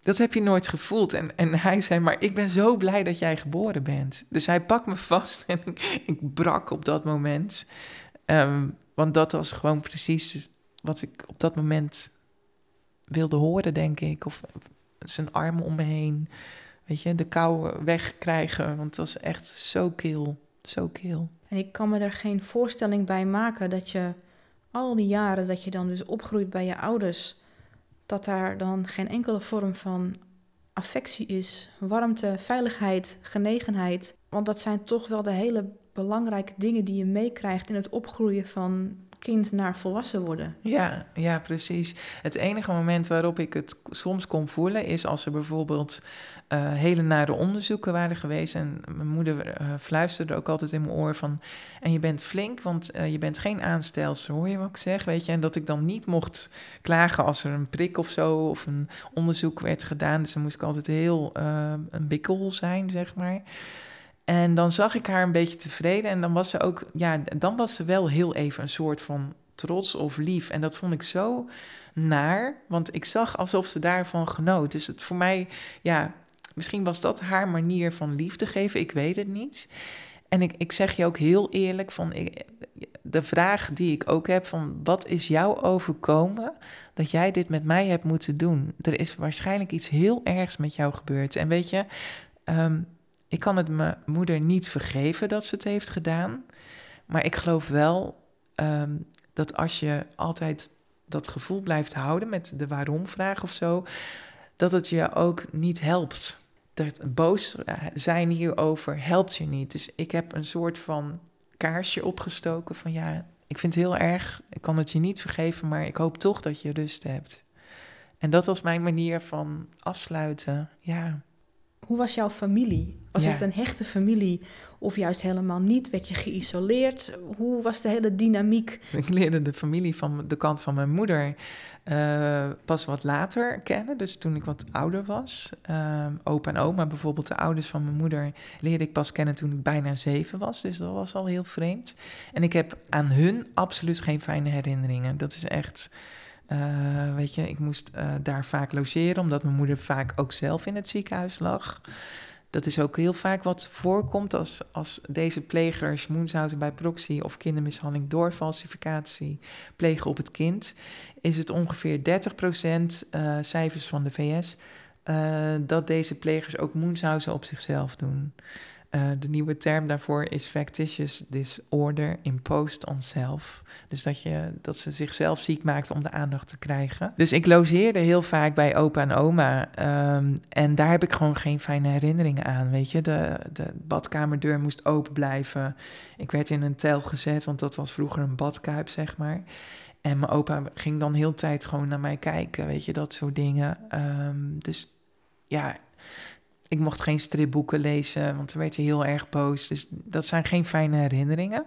dat heb je nooit gevoeld. En, en hij zei, maar ik ben zo blij dat jij geboren bent. Dus hij pakt me vast en ik, ik brak op dat moment. Um, want dat was gewoon precies wat ik op dat moment wilde horen, denk ik. Of zijn armen om me heen. Weet je, de kou wegkrijgen. Want het was echt zo kil. Zo kil. En ik kan me er geen voorstelling bij maken dat je al die jaren dat je dan dus opgroeit bij je ouders dat daar dan geen enkele vorm van affectie is, warmte, veiligheid, genegenheid. Want dat zijn toch wel de hele belangrijke dingen die je meekrijgt in het opgroeien van kind naar volwassen worden. Ja, ja, precies. Het enige moment waarop ik het soms kon voelen is als er bijvoorbeeld uh, hele nare onderzoeken waren geweest. En mijn moeder uh, fluisterde ook altijd in mijn oor van... en je bent flink, want uh, je bent geen aanstelster, hoor je wat ik zeg? Weet je? En dat ik dan niet mocht klagen als er een prik of zo... of een onderzoek werd gedaan. Dus dan moest ik altijd heel een bikkel zijn, zeg maar... En dan zag ik haar een beetje tevreden. En dan was ze ook, ja, dan was ze wel heel even een soort van trots of lief. En dat vond ik zo naar, want ik zag alsof ze daarvan genoot. Dus het voor mij, ja, misschien was dat haar manier van liefde geven. Ik weet het niet. En ik, ik zeg je ook heel eerlijk van, de vraag die ik ook heb van, wat is jou overkomen dat jij dit met mij hebt moeten doen? Er is waarschijnlijk iets heel ergs met jou gebeurd. En weet je, um, ik kan het mijn moeder niet vergeven dat ze het heeft gedaan. Maar ik geloof wel ehm, dat als je altijd dat gevoel blijft houden met de waarom-vraag of zo, dat het je ook niet helpt. Dat boos zijn hierover helpt je niet. Dus ik heb een soort van kaarsje opgestoken van ja, ik vind het heel erg, ik kan het je niet vergeven, maar ik hoop toch dat je rust hebt. En dat was mijn manier van afsluiten. Ja. Hoe was jouw familie? Was het een hechte familie of juist helemaal niet? Werd je geïsoleerd? Hoe was de hele dynamiek? Ik leerde de familie van de kant van mijn moeder uh, pas wat later kennen. Dus toen ik wat ouder was. Uh, opa en oma, bijvoorbeeld de ouders van mijn moeder, leerde ik pas kennen toen ik bijna zeven was. Dus dat was al heel vreemd. En ik heb aan hun absoluut geen fijne herinneringen. Dat is echt uh, weet je, ik moest daar vaak logeren, omdat mijn moeder vaak ook zelf in het ziekenhuis lag. Dat is ook heel vaak wat voorkomt als, als deze plegers moenshouden bij proxy of kindermishandeling door falsificatie plegen op het kind. Is het ongeveer 30% uh, cijfers van de VS dat deze plegers ook moenshouden op zichzelf doen. Uh, de nieuwe term daarvoor is factitious disorder imposed on self. Dus dat, je, dat ze zichzelf ziek maakt om de aandacht te krijgen. Dus ik logeerde heel vaak bij opa en oma. Um, en daar heb ik gewoon geen fijne herinneringen aan. Weet je, de, de badkamerdeur moest open blijven. Ik werd in een tel gezet, want dat was vroeger een badkuip, zeg maar. En mijn opa ging dan heel tijd gewoon naar mij kijken, weet je, dat soort dingen. Um, dus ja, ik mocht geen stripboeken lezen, want dan werd hij heel erg boos. Dus dat zijn geen fijne herinneringen.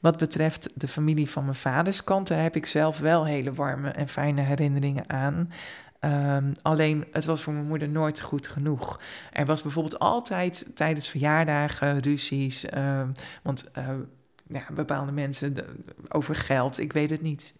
Wat betreft de familie van mijn vaders kant, daar heb ik zelf wel hele warme en fijne herinneringen aan. Um, alleen het was voor mijn moeder nooit goed genoeg. Er was bijvoorbeeld altijd tijdens verjaardagen ruzies. Um, want uh, ja, bepaalde mensen over geld, ik weet het niet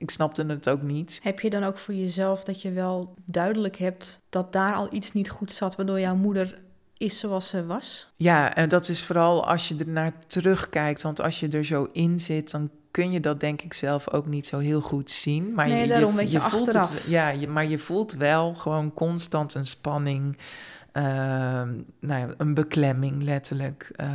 ik snapte het ook niet. Heb je dan ook voor jezelf dat je wel duidelijk hebt dat daar al iets niet goed zat, waardoor jouw moeder is zoals ze was? Ja, en dat is vooral als je er naar terugkijkt. Want als je er zo in zit, dan kun je dat denk ik zelf ook niet zo heel goed zien. Maar nee, je, daarom je, je, voelt het. Ja, je, maar je voelt wel gewoon constant een spanning. Uh, nou ja, een beklemming letterlijk. Uh,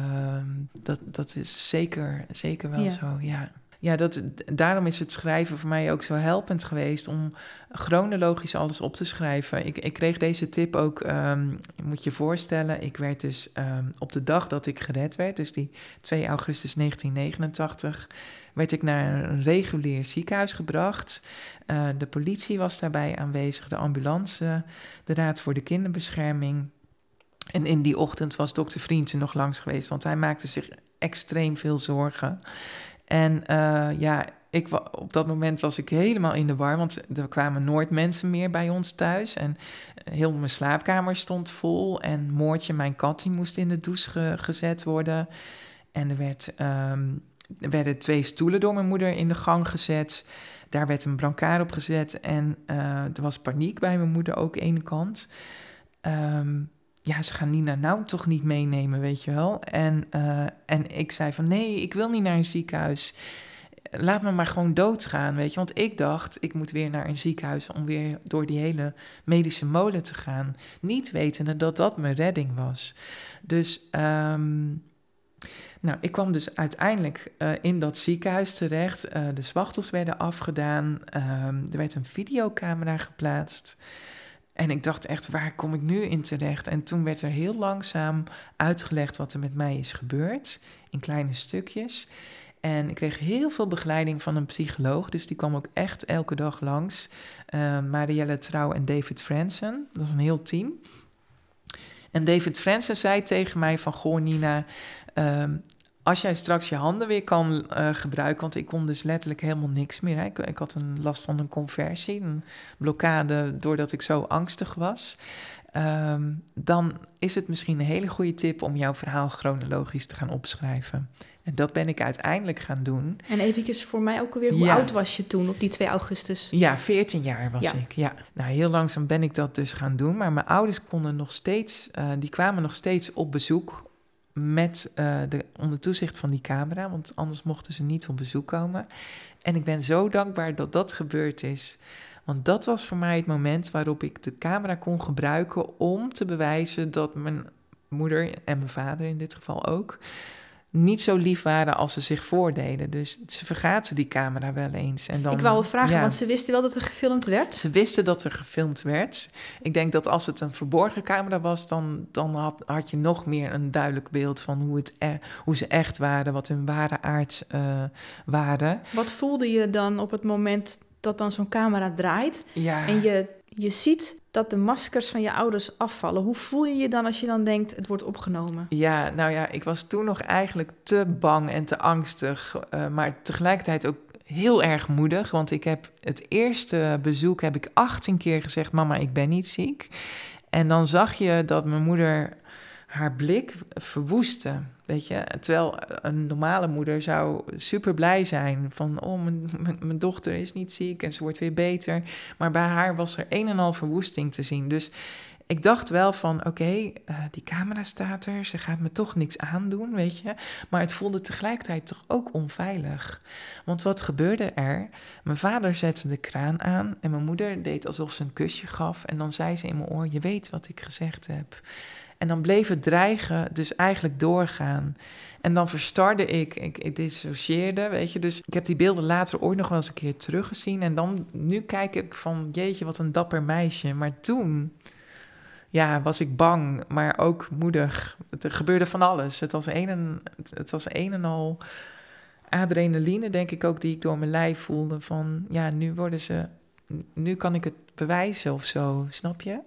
dat, dat is zeker, zeker wel zo, ja ja, dat, daarom is het schrijven voor mij ook zo helpend geweest om chronologisch alles op te schrijven. Ik, ik kreeg deze tip ook, um, je moet je voorstellen, ik werd dus um, op de dag dat ik gered werd, dus die 2 augustus 1989, werd ik naar een regulier ziekenhuis gebracht. Uh, de politie was daarbij aanwezig, de ambulance, de Raad voor de Kinderbescherming. En in die ochtend was dokter Vriendsen nog langs geweest, want hij maakte zich extreem veel zorgen. En uh, ja, ik, op dat moment was ik helemaal in de war, want er kwamen nooit mensen meer bij ons thuis. En eh, heel mijn slaapkamer stond vol. En Moortje, mijn kat, die moest in de douche gezet worden. En er, werd, um, er werden twee stoelen door mijn moeder in de gang gezet. Daar werd een brancard op gezet. En uh, er was paniek bij mijn moeder ook ene kant. Um, ja, ze gaan Nina nou toch niet meenemen, weet je wel. En, uh, en ik zei van, nee, ik wil niet naar een ziekenhuis. Laat me maar gewoon doodgaan, weet je. Want ik dacht, ik moet weer naar een ziekenhuis om weer door die hele medische molen te gaan. Niet wetende dat dat mijn redding was. Dus, um, nou, ik kwam dus uiteindelijk uh, in dat ziekenhuis terecht. Uh, de zwachtels werden afgedaan. Um, er werd een videocamera geplaatst. En ik dacht echt, waar kom ik nu in terecht? En toen werd er heel langzaam uitgelegd wat er met mij is gebeurd, in kleine stukjes. En ik kreeg heel veel begeleiding van een psycholoog. Dus die kwam ook echt elke dag langs. Uh, Marielle Trouw en David Fransen. Dat is een heel team. En David Fransen zei tegen mij van... Goh, Nina, ehm, als jij straks je handen weer kan uh, gebruiken... want ik kon dus letterlijk helemaal niks meer. Hè. Ik, ik, had een last van een conversie, een blokkade... doordat ik zo angstig was... Um, dan is het misschien een hele goede tip om jouw verhaal chronologisch te gaan opschrijven. En dat ben ik uiteindelijk gaan doen. En eventjes voor mij ook alweer, hoe oud was je toen op die 2 augustus? Ja, 14 jaar was ik. Ja. Nou, heel langzaam ben ik dat dus gaan doen. Maar mijn ouders konden nog steeds, uh, die kwamen nog steeds op bezoek met uh, de, onder toezicht van die camera. Want anders mochten ze niet op bezoek komen. En ik ben zo dankbaar dat dat gebeurd is. Want dat was voor mij het moment waarop ik de camera kon gebruiken om te bewijzen dat mijn moeder en mijn vader in dit geval ook niet zo lief waren als ze zich voordeden. Dus ze vergaten die camera wel eens. En dan, ik wou wel vragen, want ze wisten wel dat er gefilmd werd? Ze wisten dat er gefilmd werd. Ik denk dat als het een verborgen camera was... dan, dan had, had je nog meer een duidelijk beeld van hoe, het e hoe ze echt waren... wat hun ware aard uh, waren. Wat voelde je dan op het moment dat dan zo'n camera draait... Ja. en je, je ziet dat de maskers van je ouders afvallen. Hoe voel je je dan als je dan denkt, het wordt opgenomen? Ja, nou ja, ik was toen nog eigenlijk te bang en te angstig, uh, maar tegelijkertijd ook heel erg moedig. Want ik heb het eerste bezoek heb ik 18 keer gezegd: Mama, ik ben niet ziek. En dan zag je dat mijn moeder haar blik verwoestte. Weet je, terwijl een normale moeder zou super blij zijn van, oh, mijn, mijn, dochter is niet ziek en ze wordt weer beter. Maar bij haar was er een en al verwoesting te zien. Dus ik dacht wel van, oké, uh, die camera staat er, ze gaat me toch niks aandoen, weet je. Maar het voelde tegelijkertijd toch ook onveilig. Want wat gebeurde er? Mijn vader zette de kraan aan en mijn moeder deed alsof ze een kusje gaf. En dan zei ze in mijn oor, je weet wat ik gezegd heb. En dan bleef het dreigen dus eigenlijk doorgaan. En dan verstarde ik, ik, dissocieerde, weet je. Dus ik heb die beelden later ooit nog wel eens een keer teruggezien. En dan, nu kijk ik van, jeetje, wat een dapper meisje. Maar toen, ja, was ik bang, maar ook moedig. Er gebeurde van alles. Het was een en, het was een en al adrenaline, denk ik ook, die ik door mijn lijf voelde. Van, ja, nu worden ze, nu kan ik het bewijzen of zo, snap je?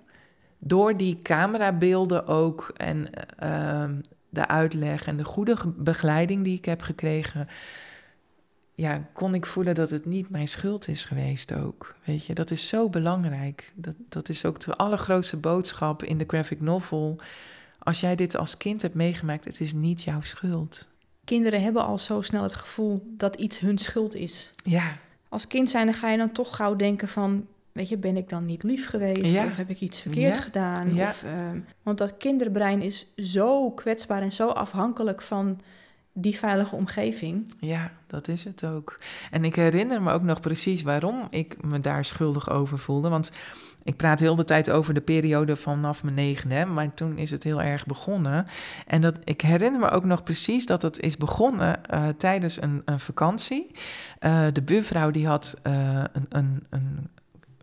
Door die camerabeelden ook en uh, de uitleg en de goede begeleiding die ik heb gekregen, ja, kon ik voelen dat het niet mijn schuld is geweest ook. Weet je, dat is zo belangrijk. Dat, dat is ook de allergrootste boodschap in de graphic novel. Als jij dit als kind hebt meegemaakt, het is niet jouw schuld. Kinderen hebben al zo snel het gevoel dat iets hun schuld is. Ja. Als kind zijn, dan ga je dan toch gauw denken van Weet je, ben ik dan niet lief geweest? Of heb ik iets verkeerd gedaan? Ja. Of, uh, want dat kinderbrein is zo kwetsbaar en zo afhankelijk van die veilige omgeving. Ja, dat is het ook. En ik herinner me ook nog precies waarom ik me daar schuldig over voelde. Want ik praat heel de tijd over de periode vanaf mijn negende, maar toen is het heel erg begonnen. En dat, ik herinner me ook nog precies dat het is begonnen uh, tijdens een, een vakantie. Uh, de buurvrouw die had uh, een, een, een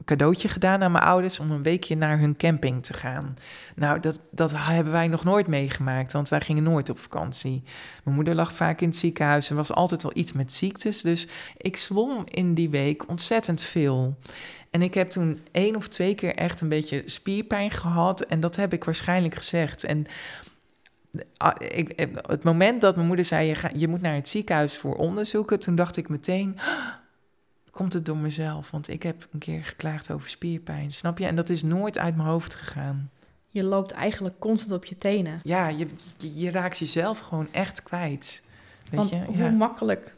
cadeautje gedaan aan mijn ouders om een weekje naar hun camping te gaan. Nou, dat, dat hebben wij nog nooit meegemaakt, want wij gingen nooit op vakantie. Mijn moeder lag vaak in het ziekenhuis en was altijd wel iets met ziektes. Dus ik zwom in die week ontzettend veel. En ik heb toen één of twee keer echt een beetje spierpijn gehad. En dat heb ik waarschijnlijk gezegd. En ah, ik, het moment dat mijn moeder zei: je, je moet naar het ziekenhuis voor onderzoeken, toen dacht ik meteen komt het door mezelf. Want ik heb een keer geklaagd over spierpijn, snap je? En dat is nooit uit mijn hoofd gegaan. Je loopt eigenlijk constant op je tenen. Ja, je, je, raakt jezelf gewoon echt kwijt. Weet Want je? hoe Ja. makkelijk,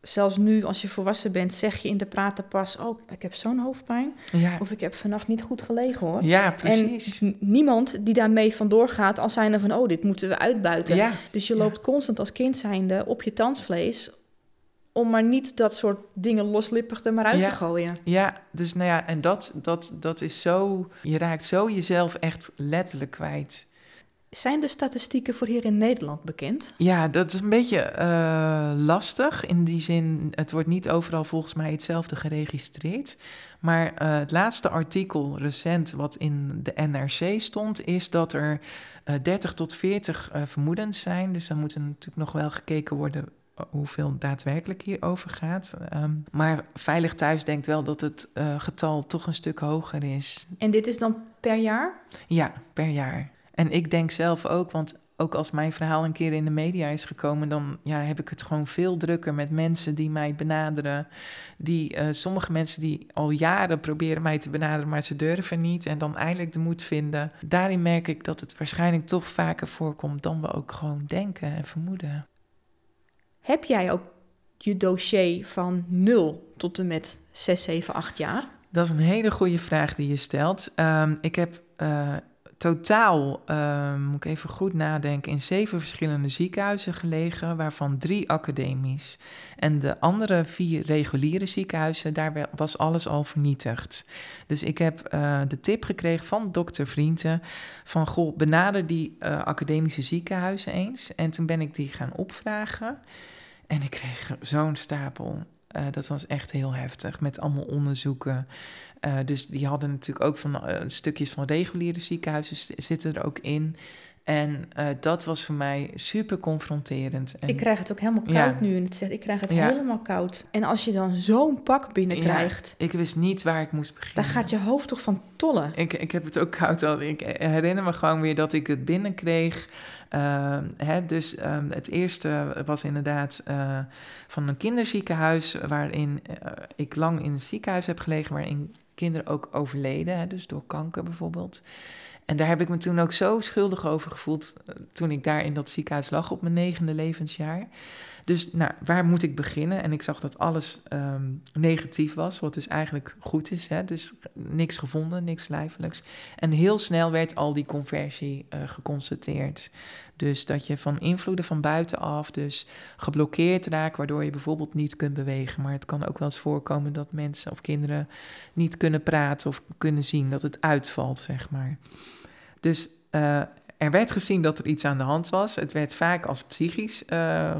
zelfs nu als je volwassen bent, zeg je in de praten pas... oh, ik heb zo'n hoofdpijn. Ja. Of ik heb vannacht niet goed gelegen, hoor. ja, precies. En niemand die daarmee vandoor gaat als zijnde van... oh, dit moeten we uitbuiten. ja. Dus je loopt constant als kind zijnde op je tandvlees... om maar niet dat soort dingen loslippig er maar uit Ja. te gooien. ja, dus nou ja, en dat, dat, dat is zo... Je raakt zo jezelf echt letterlijk kwijt. Zijn de statistieken voor hier in Nederland bekend? Ja, dat is een beetje eh, lastig. In die zin, het wordt niet overal volgens mij hetzelfde geregistreerd. Maar eh, het laatste artikel recent wat in de NRC stond, is dat er eh 30 tot 40 eh, vermoedens zijn. Dus dan moet er natuurlijk nog wel gekeken worden hoeveel daadwerkelijk hierover gaat. Ehm, maar Veilig Thuis denkt wel dat het uh, getal toch een stuk hoger is. En dit is dan per jaar? Ja, per jaar. En ik denk zelf ook, want ook als mijn verhaal een keer in de media is gekomen, dan ja, heb ik het gewoon veel drukker met mensen die mij benaderen. Die, uh, sommige mensen die al jaren proberen mij te benaderen, maar ze durven niet. En dan eindelijk de moed vinden. Daarin merk ik dat het waarschijnlijk toch vaker voorkomt dan we ook gewoon denken en vermoeden. Heb jij ook je dossier van 0 tot en met 6, 7, 8 jaar? Dat is een hele goede vraag die je stelt. Um, ik heb uh, totaal, uh, moet ik even goed nadenken, in zeven verschillende ziekenhuizen gelegen, waarvan drie academisch. En de andere vier reguliere ziekenhuizen, daar was alles al vernietigd. Dus ik heb uh, de tip gekregen van dokter Vrienden van, goh, benader die uh, academische ziekenhuizen eens. En toen ben ik die gaan opvragen. En ik kreeg zo'n stapel. Uh, dat was echt heel heftig, met allemaal onderzoeken. Uh, dus die hadden natuurlijk ook van uh, stukjes van reguliere ziekenhuizen zitten er ook in. En uh, dat was voor mij super confronterend. En, ik krijg het ook helemaal koud ja. nu. Het zegt, ik krijg het ja. helemaal koud. En als je dan zo'n pak binnenkrijgt... Ja, ik wist niet waar ik moest beginnen. Dan gaat je hoofd toch van tollen. Ik, ik heb het ook koud al. Ik herinner me gewoon weer dat ik het binnenkreeg. Uh, hè, dus um, het eerste was inderdaad uh, van een kinderziekenhuis... waarin uh, ik lang in een ziekenhuis heb gelegen... waarin kinderen ook overleden, hè, dus door kanker bijvoorbeeld... En daar heb ik me toen ook zo schuldig over gevoeld toen ik daar in dat ziekenhuis lag op mijn negende levensjaar. Dus nou, waar moet ik beginnen? En ik zag dat alles um, negatief was, wat dus eigenlijk goed is. Hè? Dus niks gevonden, niks lijfelijks. En heel snel werd al die conversie uh, geconstateerd. Dus dat je van invloeden van buitenaf dus geblokkeerd raakt, waardoor je bijvoorbeeld niet kunt bewegen. Maar het kan ook wel eens voorkomen dat mensen of kinderen niet kunnen praten of kunnen zien dat het uitvalt, zeg maar. Dus uh, er werd gezien dat er iets aan de hand was. Het werd vaak als psychisch uh,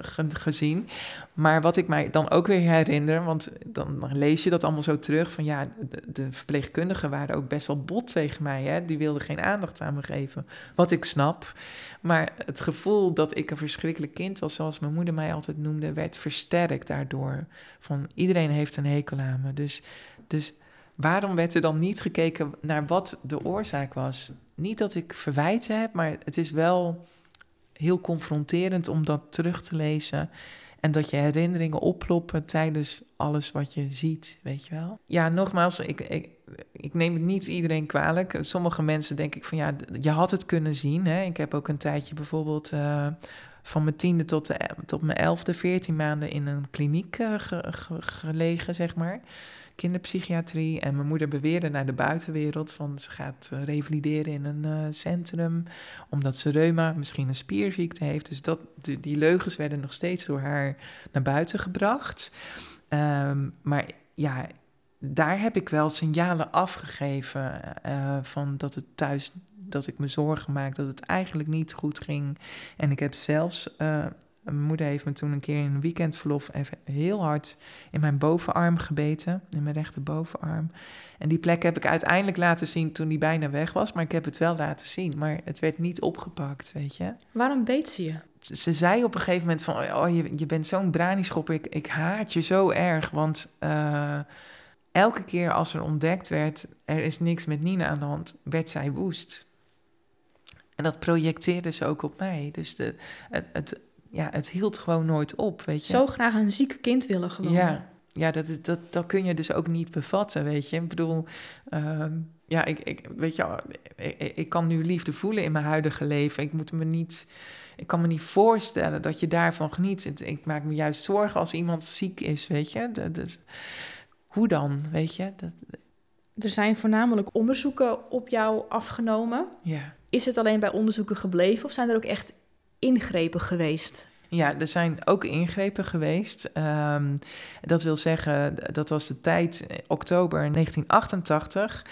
gezien. Maar wat ik mij dan ook weer herinner, want dan lees je dat allemaal zo terug: van ja, de, verpleegkundigen waren ook best wel bot tegen mij. Hè? Die wilden geen aandacht aan me geven. Wat ik snap. Maar het gevoel dat ik een verschrikkelijk kind was, zoals mijn moeder mij altijd noemde, werd versterkt daardoor. Van iedereen heeft een hekel aan me. Dus, dus waarom werd er dan niet gekeken naar wat de oorzaak was? Niet dat ik verwijten heb, maar het is wel heel confronterend om dat terug te lezen. En dat je herinneringen oploppen tijdens alles wat je ziet, weet je wel. Ja, nogmaals, ik, ik, ik neem het niet iedereen kwalijk. Sommige mensen denk ik van ja, je had het kunnen zien. Hè? Ik heb ook een tijdje bijvoorbeeld uh, van mijn tiende tot, tot mijn elfde, veertien maanden in een kliniek ge, gelegen, zeg maar kinderpsychiatrie. En mijn moeder beweerde naar de buitenwereld van ze gaat uh, revalideren in een uh, centrum. Omdat ze reuma, misschien een spierziekte heeft. Dus dat, die, leugens werden nog steeds door haar naar buiten gebracht. Um, maar ja, daar heb ik wel signalen afgegeven uh, van dat het thuis dat ik me zorgen maakte, dat het eigenlijk niet goed ging. En ik heb zelfs mijn moeder heeft me toen een keer in een weekendverlof even heel hard in mijn bovenarm gebeten, in mijn rechterbovenarm. En die plek heb ik uiteindelijk laten zien toen die bijna weg was, maar ik heb het wel laten zien. Maar het werd niet opgepakt, weet je. Waarom beet ze je? Ze zei op een gegeven moment van, oh, je, je bent zo'n branischopper, ik, ik haat je zo erg, want... Uh, elke keer als er ontdekt werd, er is niks met Nina aan de hand, werd zij woest. En dat projecteerde ze ook op mij. Dus de, het, het, ja, het hield gewoon nooit op, weet je. Zo graag een ziek kind willen gewoon. Ja, ja dat, dat, dat kun je dus ook niet bevatten, weet je. Ik bedoel, um, ja, ik, ik, weet je, ik, ik kan nu liefde voelen in mijn huidige leven. Ik moet me niet... Ik kan me niet voorstellen dat je daarvan geniet. Ik maak me juist zorgen als iemand ziek is, weet je. Dat, dat, hoe dan, weet je? Dat, er zijn voornamelijk onderzoeken op jou afgenomen. Ja. Is het alleen bij onderzoeken gebleven of zijn er ook echt ingrepen geweest? Ja, er zijn ook ingrepen geweest. Um, dat wil zeggen, dat was de tijd eh, oktober 1988,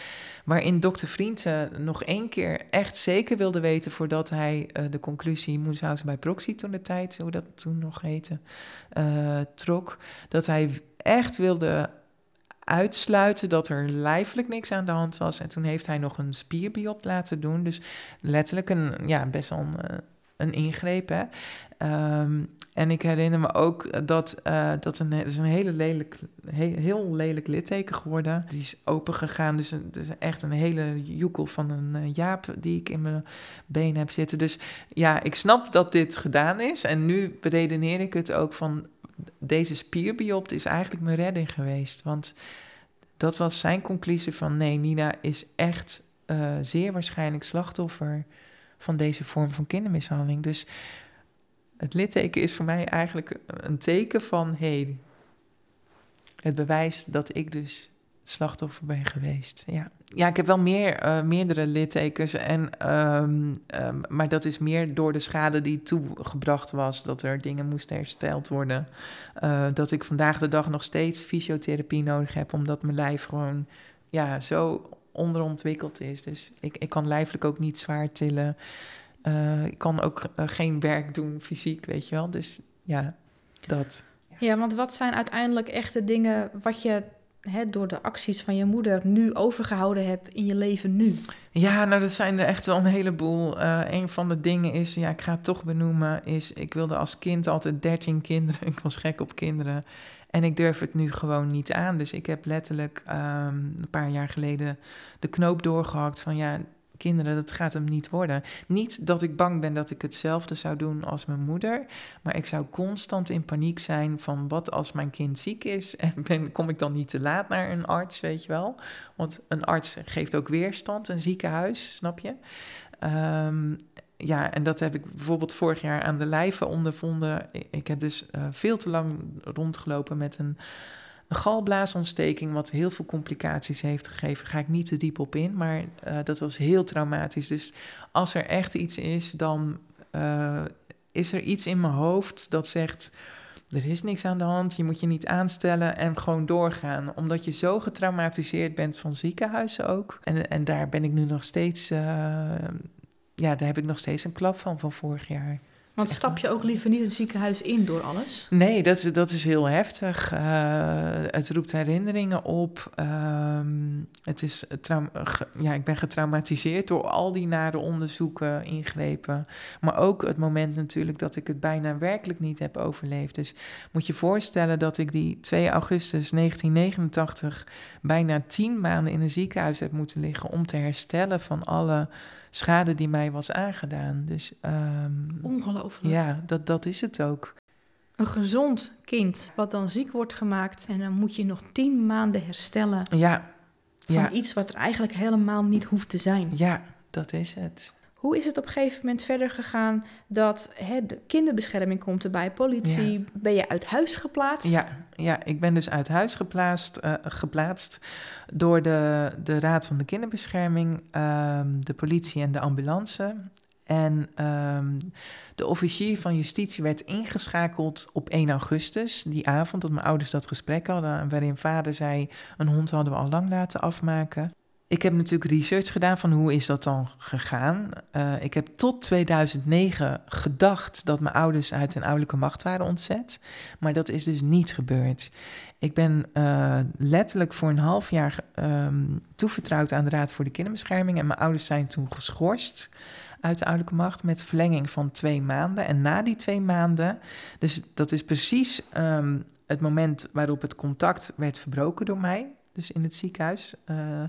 waarin dokter Vrienden nog één keer echt zeker wilde weten voordat hij uh, de conclusie Moeshausen bij proxy toen de tijd, hoe dat toen nog heette, uh, trok. Dat hij echt wilde uitsluiten dat er lijfelijk niks aan de hand was. En toen heeft hij nog een spierbiopt laten doen. Dus letterlijk een, ja, best wel een, een ingreep. Hè? Ehm, en ik herinner me ook dat uh, dat een, is een hele lelijk, heel lelijk litteken geworden. Die is open gegaan. Dus, een, dus echt een hele joekel van een uh, jaap die ik in mijn been heb zitten. Dus ja, ik snap dat dit gedaan is. En nu beredeneer ik het ook van deze spierbiopt is eigenlijk mijn redding geweest. Want dat was zijn conclusie van nee, Nina is echt uh, zeer waarschijnlijk slachtoffer van deze vorm van kindermishandeling. Dus het litteken is voor mij eigenlijk een teken van hey, het bewijs dat ik dus slachtoffer ben geweest. Ja, ja ik heb wel meer, uh, meerdere littekens, en, um, um, maar dat is meer door de schade die toegebracht was, dat er dingen moesten hersteld worden. Uh, dat ik vandaag de dag nog steeds fysiotherapie nodig heb, omdat mijn lijf gewoon ja, zo onderontwikkeld is. Dus ik, ik kan lijfelijk ook niet zwaar tillen. Uh, ik kan ook geen werk doen fysiek, weet je wel. Dus ja, dat. Ja, want wat zijn uiteindelijk echte dingen wat je hè, door de acties van je moeder nu overgehouden hebt in je leven nu? Ja, nou dat zijn er echt wel een heleboel. Uh, een van de dingen is, ja, ik ga het toch benoemen, is ik wilde als kind altijd 13 kinderen. Ik was gek op kinderen. En ik durf het nu gewoon niet aan. Dus ik heb letterlijk um, een paar jaar geleden de knoop doorgehakt van ja, kinderen, dat gaat hem niet worden. Niet dat ik bang ben dat ik hetzelfde zou doen als mijn moeder, maar ik zou constant in paniek zijn van wat als mijn kind ziek is en ben, kom ik dan niet te laat naar een arts, weet je wel? Want een arts geeft ook weerstand, een ziekenhuis, snap je? Um, ja, en dat heb ik bijvoorbeeld vorig jaar aan de lijve ondervonden. Ik heb dus uh, veel te lang rondgelopen met een een galblaasontsteking, wat heel veel complicaties heeft gegeven, ga ik niet te diep op in, maar uh, dat was heel traumatisch. Dus als er echt iets is, dan uh, is er iets in mijn hoofd dat zegt: er is niks aan de hand, je moet je niet aanstellen en gewoon doorgaan. Omdat je zo getraumatiseerd bent van ziekenhuizen ook. En, en daar ben ik nu nog steeds, ja, daar heb ik nog steeds een klap van van vorig jaar. Want stap je ook liever niet een ziekenhuis in door alles? Nee, dat, dat is heel heftig. Uh, het roept herinneringen op. Um, het is ja, ik ben getraumatiseerd door al die nare onderzoeken, ingrepen. Maar ook het moment natuurlijk dat ik het bijna werkelijk niet heb overleefd. Dus moet je voorstellen dat ik die 2 augustus 1989 bijna tien maanden in een ziekenhuis heb moeten liggen om te herstellen van alle schade die mij was aangedaan. Dus, um, Ongelooflijk. Ja, dat, dat is het ook. Een gezond kind wat dan ziek wordt gemaakt en dan moet je nog tien maanden herstellen. Ja. Van ja. iets wat er eigenlijk helemaal niet hoeft te zijn. Ja, dat is het. Hoe is het op een gegeven moment verder gegaan dat hè, de kinderbescherming komt erbij, politie, ja. ben je uit huis geplaatst? Ja, ja ik ben dus uit huis geplaatst, uh, geplaatst door de, de Raad van de Kinderbescherming, um, de politie en de ambulance. En um, de officier van justitie werd ingeschakeld op 1 augustus, die avond dat mijn ouders dat gesprek hadden, waarin vader zei, een hond hadden we al lang laten afmaken. Ik heb natuurlijk research gedaan van hoe is dat dan gegaan. Uh, ik heb tot 2009 gedacht dat mijn ouders uit hun ouderlijke macht waren ontzet. Maar dat is dus niet gebeurd. Ik ben uh, letterlijk voor een half jaar um, toevertrouwd aan de Raad voor de Kinderbescherming. En mijn ouders zijn toen geschorst uit de ouderlijke macht met verlenging van twee maanden. En na die twee maanden, dus dat is precies um, het moment waarop het contact werd verbroken door mij. Dus in het ziekenhuis. Uh,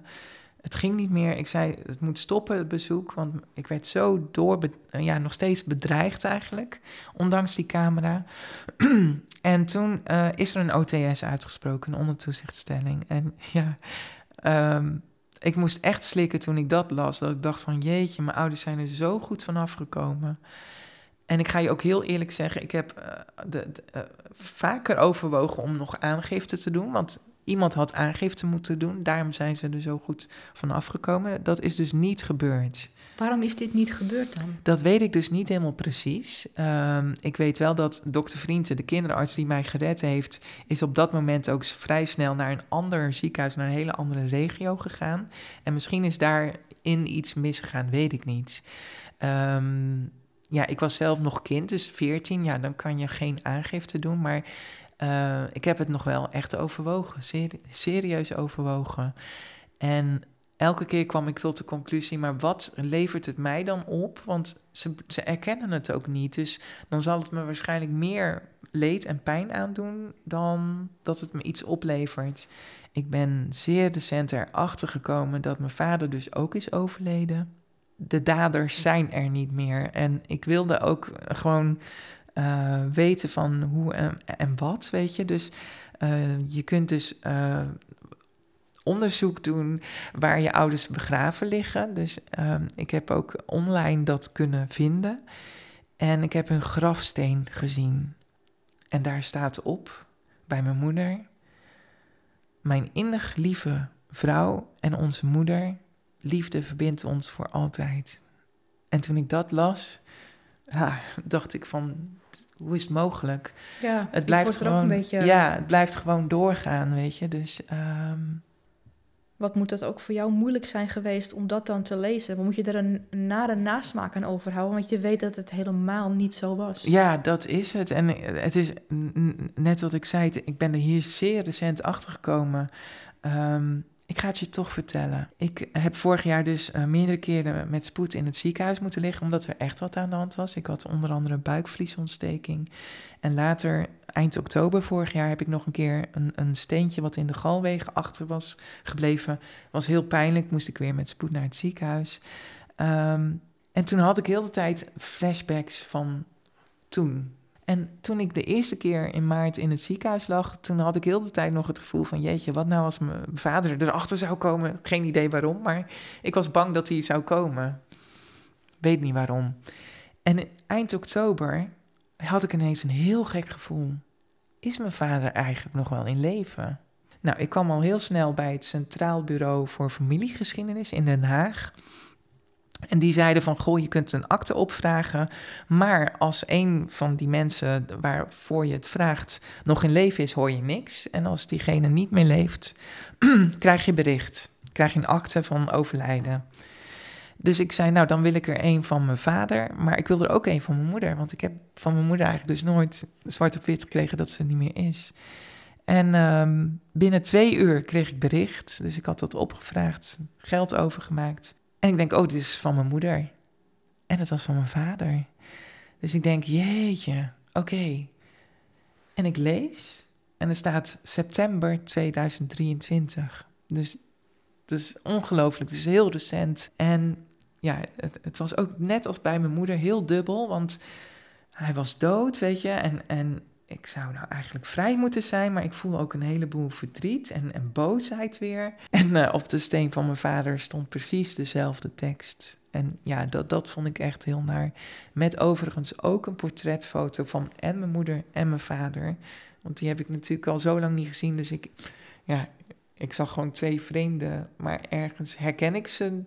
het ging niet meer. Ik zei, het moet stoppen, het bezoek. Want ik werd zo door, ja, nog steeds bedreigd eigenlijk. Ondanks die camera. en toen uh, is er een OTS uitgesproken, een ondertoezichtstelling. En ja, um, ik moest echt slikken toen ik dat las. Dat ik dacht van, jeetje, mijn ouders zijn er zo goed van afgekomen. En ik ga je ook heel eerlijk zeggen, ik heb uh, de, uh, vaker overwogen om nog aangifte te doen. Want Iemand had aangifte moeten doen, daarom zijn ze er zo goed van afgekomen. Dat is dus niet gebeurd. Waarom is dit niet gebeurd dan? Dat weet ik dus niet helemaal precies. Um, ik weet wel dat dokter Vrienden, de kinderarts die mij gered heeft, is op dat moment ook vrij snel naar een ander ziekenhuis, naar een hele andere regio gegaan. En misschien is daarin iets misgegaan, weet ik niet. Um, ja, ik was zelf nog kind, dus 14. Ja, dan kan je geen aangifte doen. Maar uh, ik heb het nog wel echt overwogen, ser serieus overwogen. En elke keer kwam ik tot de conclusie, maar wat levert het mij dan op? Want ze, ze erkennen het ook niet. Dus dan zal het me waarschijnlijk meer leed en pijn aandoen dan dat het me iets oplevert. Ik ben zeer recent erachter gekomen dat mijn vader dus ook is overleden. De daders zijn er niet meer. En ik wilde ook gewoon uh, weten van hoe en, wat, weet je. Dus uh, je kunt dus uh, onderzoek doen waar je ouders begraven liggen. Dus ik heb ook online dat kunnen vinden. En ik heb een grafsteen gezien. En daar staat op, bij mijn moeder... Mijn innig lieve vrouw en onze moeder, liefde verbindt ons voor altijd. En toen ik dat las, dacht ik van, hoe is het mogelijk? Ja, het blijft gewoon, een beetje... ja, het blijft gewoon doorgaan, weet je. Dus um, wat moet dat ook voor jou moeilijk zijn geweest om dat dan te lezen? Wat moet je er een nare nasmaak aan overhouden? Want je weet dat het helemaal niet zo was. Ja, dat is het. En het is net wat ik zei, ik ben er hier zeer recent achter gekomen. Ehm, ik ga het je toch vertellen. Ik heb vorig jaar dus uh, meerdere keren met spoed in het ziekenhuis moeten liggen, omdat er echt wat aan de hand was. Ik had onder andere buikvliesontsteking. En later, eind oktober vorig jaar, heb ik nog een keer een, een steentje wat in de galwegen achter was gebleven. Was heel pijnlijk, moest ik weer met spoed naar het ziekenhuis. Um, en toen had ik heel de tijd flashbacks van toen. En toen ik de eerste keer in maart in het ziekenhuis lag, toen had ik heel de tijd nog het gevoel van, jeetje, wat nou als mijn vader erachter zou komen? Geen idee waarom, maar ik was bang dat hij zou komen. Weet niet waarom. En eind oktober had ik ineens een heel gek gevoel. Is mijn vader eigenlijk nog wel in leven? Nou, ik kwam al heel snel bij het Centraal Bureau voor Familiegeschiedenis in Den Haag. En die zeiden van, goh, je kunt een akte opvragen, maar als een van die mensen waarvoor je het vraagt nog in leven is, hoor je niks. En als diegene niet meer leeft, krijg je bericht, krijg je een akte van overlijden. Dus ik zei, nou, dan wil ik er een van mijn vader, maar ik wil er ook een van mijn moeder, want ik heb van mijn moeder eigenlijk dus nooit zwart op wit gekregen dat ze niet meer is. En um, binnen twee uur kreeg ik bericht, dus ik had dat opgevraagd, geld overgemaakt. En ik denk, oh, dit is van mijn moeder. En het was van mijn vader. Dus ik denk, jeetje, oké. En ik lees en er staat september 2023. Dus het is ongelooflijk, het is heel recent. En ja, het, het, was ook net als bij mijn moeder heel dubbel, want hij was dood, weet je. En, en ik zou nou eigenlijk vrij moeten zijn, maar ik voel ook een heleboel verdriet en, en boosheid weer. En uh, op de steen van mijn vader stond precies dezelfde tekst. En ja, dat, dat vond ik echt heel naar. Met overigens ook een portretfoto van en mijn moeder en mijn vader. Want die heb ik natuurlijk al zo lang niet gezien. Dus ik, ja, ik zag gewoon twee vreemden. Maar ergens herken ik ze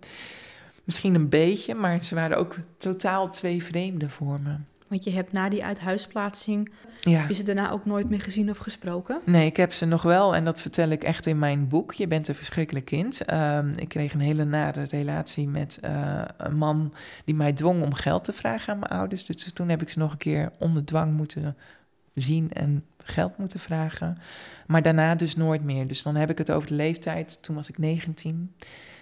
misschien een beetje. Maar ze waren ook totaal twee vreemden voor me. Want je hebt na die uithuisplaatsing, ja. heb je ze daarna ook nooit meer gezien of gesproken? Nee, ik heb ze nog wel en dat vertel ik echt in mijn boek. Je bent een verschrikkelijk kind. Ehm, ik kreeg een hele nare relatie met uh, een man die mij dwong om geld te vragen aan mijn ouders. Dus toen heb ik ze nog een keer onder dwang moeten zien en geld moeten vragen. Maar daarna dus nooit meer. Dus dan heb ik het over de leeftijd. Toen was ik 19.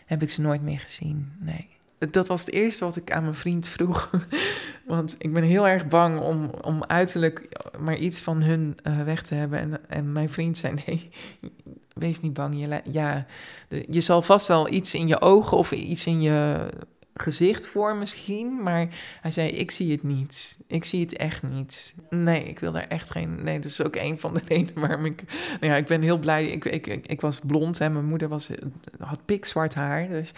Heb ik ze nooit meer gezien. Nee dat was het eerste wat ik aan mijn vriend vroeg. Want ik ben heel erg bang om, om uiterlijk maar iets van hun uh, weg te hebben. En, en mijn vriend zei: Nee, wees niet bang. Je, ja, je zal vast wel iets in je ogen of iets in je gezicht voor misschien, maar hij zei: Ik zie het niet. Ik zie het echt niet. Nee, ik wil daar echt geen. Nee, dat is ook een van de redenen waarom ik. Nou ja, ik ben heel blij. Ik, ik, ik, was blond en mijn moeder was, had pikzwart haar. Dus,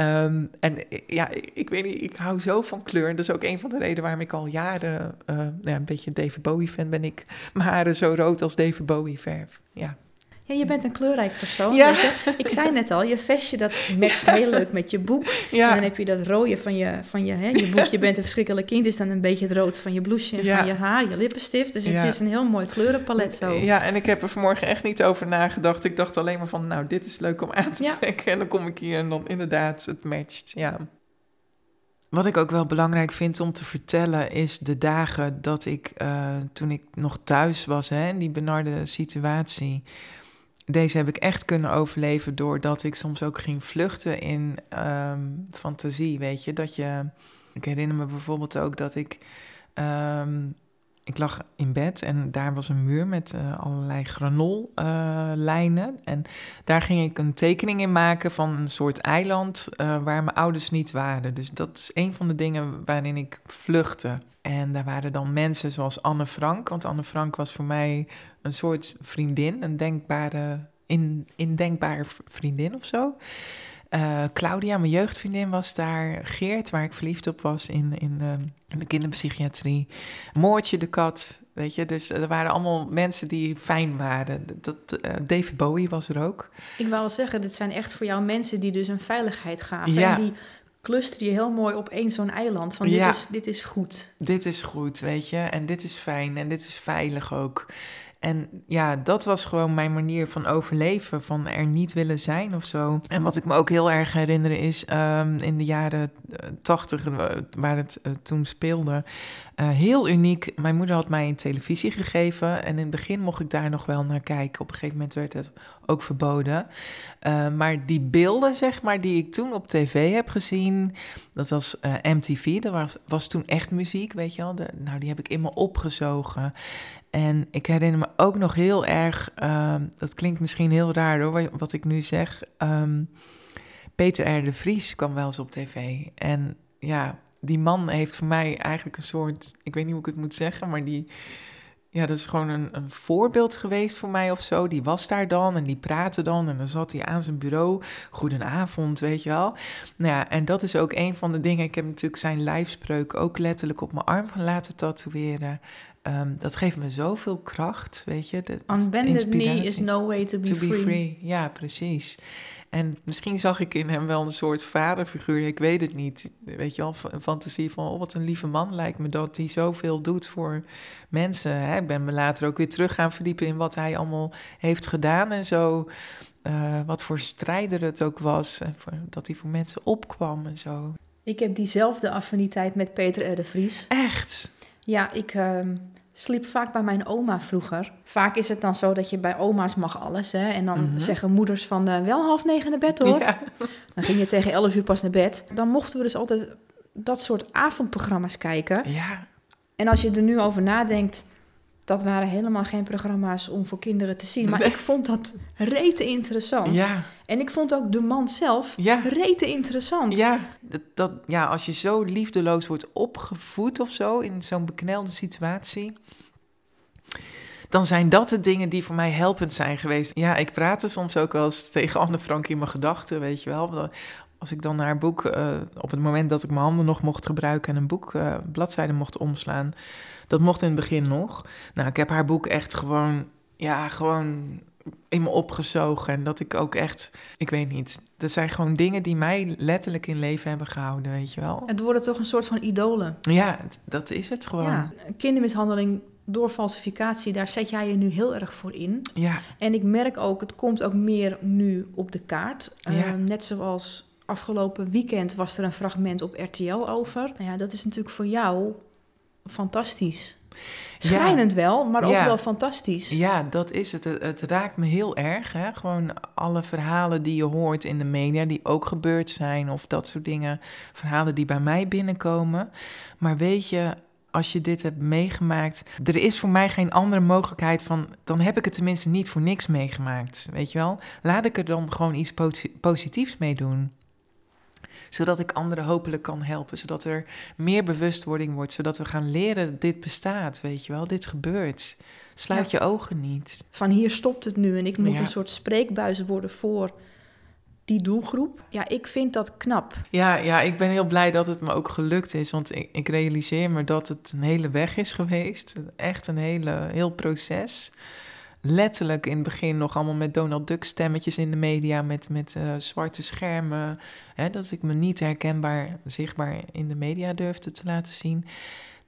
um, en ja, ik weet niet, ik hou zo van kleur. Dat is ook een van de redenen waarom ik al jaren uh, nou ja, een beetje David Bowie-fan ben. Ik mijn haren zo rood als David Bowie verf. Ja. Ja, je bent een kleurrijk persoon. Ja. Ik zei net al, je vestje dat matcht heel leuk met je boek. Ja. En dan heb je dat rode van je, van je, hè, je boek. Je bent een verschrikkelijk kind. Is dan een beetje het rood van je blouseje en van je haar, je lippenstift. Dus het is een heel mooi kleurenpalet zo. Ja, en ik heb er vanmorgen echt niet over nagedacht. Ik dacht alleen maar van, nou, dit is leuk om aan te trekken. En dan kom ik hier en dan inderdaad, het matcht. Ja. Wat ik ook wel belangrijk vind om te vertellen is de dagen dat ik, uh, toen ik nog thuis was, hè, in die benarde situatie, deze heb ik echt kunnen overleven doordat ik soms ook ging vluchten in ehm, fantasie, weet je. Dat je, ik herinner me bijvoorbeeld ook dat ik, ehm, ik lag in bed en daar was een muur met uh, allerlei granollijnen. Uh, en daar ging ik een tekening in maken van een soort eiland uh, waar mijn ouders niet waren. Dus dat is een van de dingen waarin ik vluchtte. En daar waren dan mensen zoals Anne Frank, want Anne Frank was voor mij een soort vriendin, een denkbare, in, indenkbare vriendin of zo. Uh, Claudia, mijn jeugdvriendin, was daar. Geert, waar ik verliefd op was in, in, uh, in de kinderpsychiatrie. Moortje de kat, weet je. Dus er waren allemaal mensen die fijn waren. Dat, uh, David Bowie was er ook. Ik wil wel zeggen, dit zijn echt voor jou mensen die dus een veiligheid gaven. Ja. En die cluster je heel mooi op één zo'n eiland. Van dit, ja. is, dit is goed. Dit is goed, weet je. En dit is fijn en dit is veilig ook. En ja, dat was gewoon mijn manier van overleven, van er niet willen zijn of zo. En wat ik me ook heel erg herinner is um, in de jaren tachtig, waar het uh, toen speelde, heel uniek. Mijn moeder had mij een televisie gegeven en in het begin mocht ik daar nog wel naar kijken. Op een gegeven moment werd het ook verboden. Maar die beelden, zeg maar, die ik toen op tv heb gezien, dat was MTV, dat was, was toen echt muziek, weet je wel. Nou, die heb ik in me opgezogen. En ik herinner me ook nog heel erg, uh, dat klinkt misschien heel raar hoor, wat ik nu zeg. Um, Peter R. de Vries kwam wel eens op tv. En ja, die man heeft voor mij eigenlijk een soort, ik weet niet hoe ik het moet zeggen, maar die, ja, dat is gewoon een, een voorbeeld geweest voor mij of zo. Die was daar dan en die praatte dan en dan zat hij aan zijn bureau. Goedenavond, weet je wel. Nou ja, en dat is ook een van de dingen. Ik heb natuurlijk zijn lijfspreuk ook letterlijk op mijn arm laten tatoeëren. Um, dat geeft me zoveel kracht, weet je. De, Unbended knee is no way to be, to free. be free. Ja, precies. En misschien zag ik in hem wel een soort vaderfiguur, ik weet het niet. Weet je wel, een fantasie van, oh wat een lieve man lijkt me dat hij zoveel doet voor mensen. Hè? Ik ben me later ook weer terug gaan verdiepen in wat hij allemaal heeft gedaan en zo. Uh, wat voor strijder het ook was, en voor, dat hij voor mensen opkwam en zo. Ik heb diezelfde affiniteit met Peter R. de Vries. Echt? Ja, ik uh, sliep vaak bij mijn oma vroeger. Vaak is het dan zo dat je bij oma's mag alles. Hè? En dan mm-hmm. zeggen moeders van uh, wel half negen naar bed hoor. Ja. Dan ging je tegen elf uur pas naar bed. Dan mochten we dus altijd dat soort avondprogramma's kijken. Ja. En als je er nu over nadenkt, dat waren helemaal geen programma's om voor kinderen te zien. Maar nee. ik vond dat rete interessant. Ja. En ik vond ook de man zelf ja. rete interessant. Ja, dat, dat, ja, als je zo liefdeloos wordt opgevoed of zo in zo'n beknelde situatie. Dan zijn dat de dingen die voor mij helpend zijn geweest. Ja, ik praatte soms ook wel eens tegen Anne Frank in mijn gedachten, weet je wel als ik dan naar een boek, uh, op het moment dat ik mijn handen nog mocht gebruiken en een boek uh, bladzijden mocht omslaan, dat mocht in het begin nog. Nou, ik heb haar boek echt gewoon, ja, gewoon in me opgezogen. En dat ik ook echt, ik weet niet, dat zijn gewoon dingen die mij letterlijk in leven hebben gehouden, weet je wel. Het worden toch een soort van idolen. Ja, dat is het gewoon. Ja, kindermishandeling door falsificatie, daar zet jij je nu heel erg voor in. Ja. En ik merk ook, het komt ook meer nu op de kaart. Ja. Uh, net zoals afgelopen weekend was er een fragment op RTL over. Nou ja, dat is natuurlijk voor jou fantastisch. Schrijnend ja. wel, maar ook ja. wel fantastisch. Ja, dat is het. het. het. raakt me heel erg. Hè? Gewoon alle verhalen die je hoort in de media, die ook gebeurd zijn, of dat soort dingen. Verhalen die bij mij binnenkomen. Maar weet je, als je dit hebt meegemaakt, er is voor mij geen andere mogelijkheid van, dan heb ik het tenminste niet voor niks meegemaakt. Weet je wel? Laat ik er dan gewoon iets positiefs mee doen zodat ik anderen hopelijk kan helpen, zodat er meer bewustwording wordt, zodat we gaan leren dit bestaat, weet je wel, dit gebeurt. Sluit ja. je ogen niet. Van hier stopt het nu en ik moet ja. een soort spreekbuis worden voor die doelgroep. Ja, ik vind dat knap. Ja, ja, ik ben heel blij dat het me ook gelukt is, want ik, ik realiseer me dat het een hele weg is geweest, echt een hele heel proces letterlijk in het begin nog allemaal met Donald Duck stemmetjes in de media, met, met uh, zwarte schermen. Hè, dat ik me niet herkenbaar, zichtbaar in de media durfde te laten zien.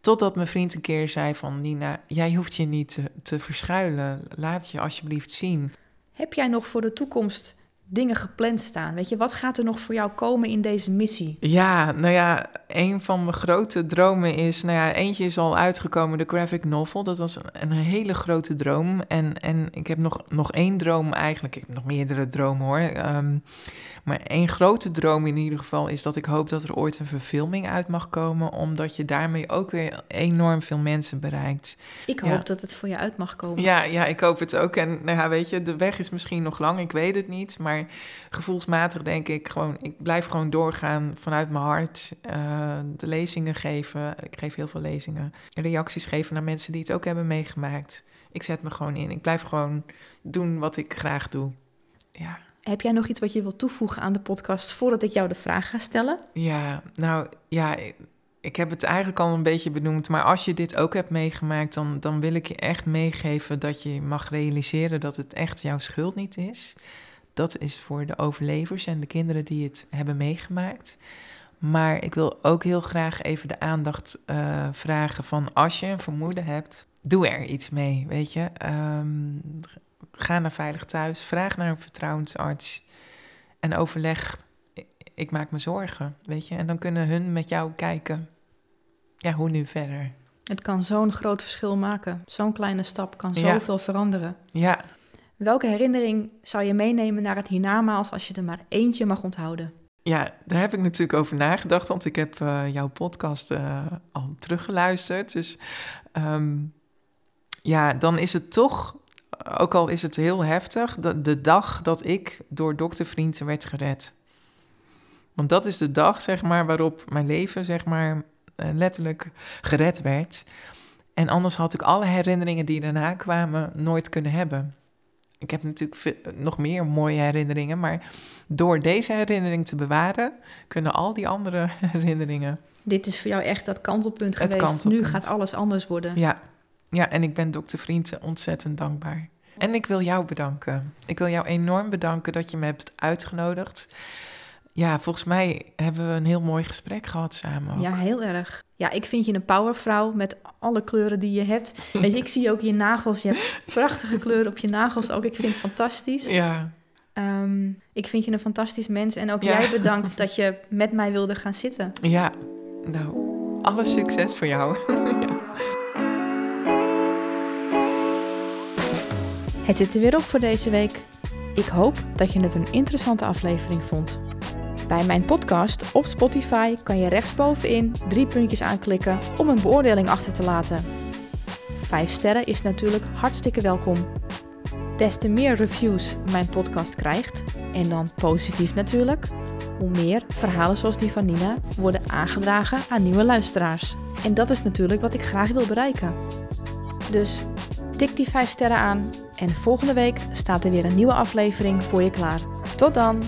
Totdat mijn vriend een keer zei van Nina, jij hoeft je niet te, te verschuilen. Laat je alsjeblieft zien. Heb jij nog voor de toekomst dingen gepland staan? Weet je, wat gaat er nog voor jou komen in deze missie? Ja, nou ja, een van mijn grote dromen is, nou ja, eentje is al uitgekomen, de graphic novel. Dat was een, een hele grote droom. En, en ik heb nog, nog één droom eigenlijk. Ik heb nog meerdere dromen hoor. Ehm, maar één grote droom in ieder geval is dat ik hoop dat er ooit een verfilming uit mag komen. Omdat je daarmee ook weer enorm veel mensen bereikt. Ik hoop dat het voor je uit mag komen. Ja, ja, ik hoop het ook. En nou ja, weet je, de weg is misschien nog lang, ik weet het niet. Maar gevoelsmatig denk ik gewoon, ik blijf gewoon doorgaan vanuit mijn hart. Uh, de lezingen geven. Ik geef heel veel lezingen. Reacties geven naar mensen die het ook hebben meegemaakt. Ik zet me gewoon in. Ik blijf gewoon doen wat ik graag doe. Ja. Heb jij nog iets wat je wilt toevoegen aan de podcast voordat ik jou de vraag ga stellen? Ja, nou ja, ik heb het eigenlijk al een beetje benoemd. Maar als je dit ook hebt meegemaakt, dan, dan wil ik je echt meegeven dat je mag realiseren dat het echt jouw schuld niet is. Dat is voor de overlevers en de kinderen die het hebben meegemaakt. Maar ik wil ook heel graag even de aandacht uh, vragen van als je een vermoeden hebt, doe er iets mee, weet je. Um, ga naar Veilig Thuis, vraag naar een vertrouwensarts en overleg, ik maak me zorgen, weet je. En dan kunnen hun met jou kijken, ja, hoe nu verder. Het kan zo'n groot verschil maken. Zo'n kleine stap kan zoveel veranderen. Ja. Welke herinnering zou je meenemen naar het hiernamaals als je er maar eentje mag onthouden? Ja, daar heb ik natuurlijk over nagedacht, want ik heb uh, jouw podcast uh, al teruggeluisterd. Dus um, ja, dan is het toch, ook al is het heel heftig, de, de dag dat ik door doktervrienden werd gered. Want dat is de dag, zeg maar, waarop mijn leven, zeg maar, uh, letterlijk gered werd. En anders had ik alle herinneringen die daarna kwamen nooit kunnen hebben. Ik heb natuurlijk nog meer mooie herinneringen, maar door deze herinnering te bewaren, kunnen al die andere herinneringen. Dit is voor jou echt dat kantelpunt geweest. Kantelpunt. Nu gaat alles anders worden. Ja. ja, en ik ben dokter Vrienden ontzettend dankbaar. En ik wil jou bedanken. Ik wil jou enorm bedanken dat je me hebt uitgenodigd. Ja, volgens mij hebben we een heel mooi gesprek gehad samen. Ook. Ja, heel erg. Ja, ik vind je een powervrouw met alle kleuren die je hebt. Weet je, ik zie ook je nagels. Je hebt prachtige kleuren op je nagels ook. Ik vind het fantastisch. Ja. Um, ik vind je een fantastisch mens. En ook jij bedankt dat je met mij wilde gaan zitten. Ja, nou, alle succes voor jou. ja. Het zit er weer op voor deze week. Ik hoop dat je het een interessante aflevering vond. Bij mijn podcast op Spotify kan je rechtsbovenin drie puntjes aanklikken om een beoordeling achter te laten. Vijf sterren is natuurlijk hartstikke welkom. Des te meer reviews mijn podcast krijgt, en dan positief natuurlijk, hoe meer verhalen zoals die van Nina worden aangedragen aan nieuwe luisteraars. En dat is natuurlijk wat ik graag wil bereiken. Dus tik die vijf sterren aan en volgende week staat er weer een nieuwe aflevering voor je klaar. Tot dan!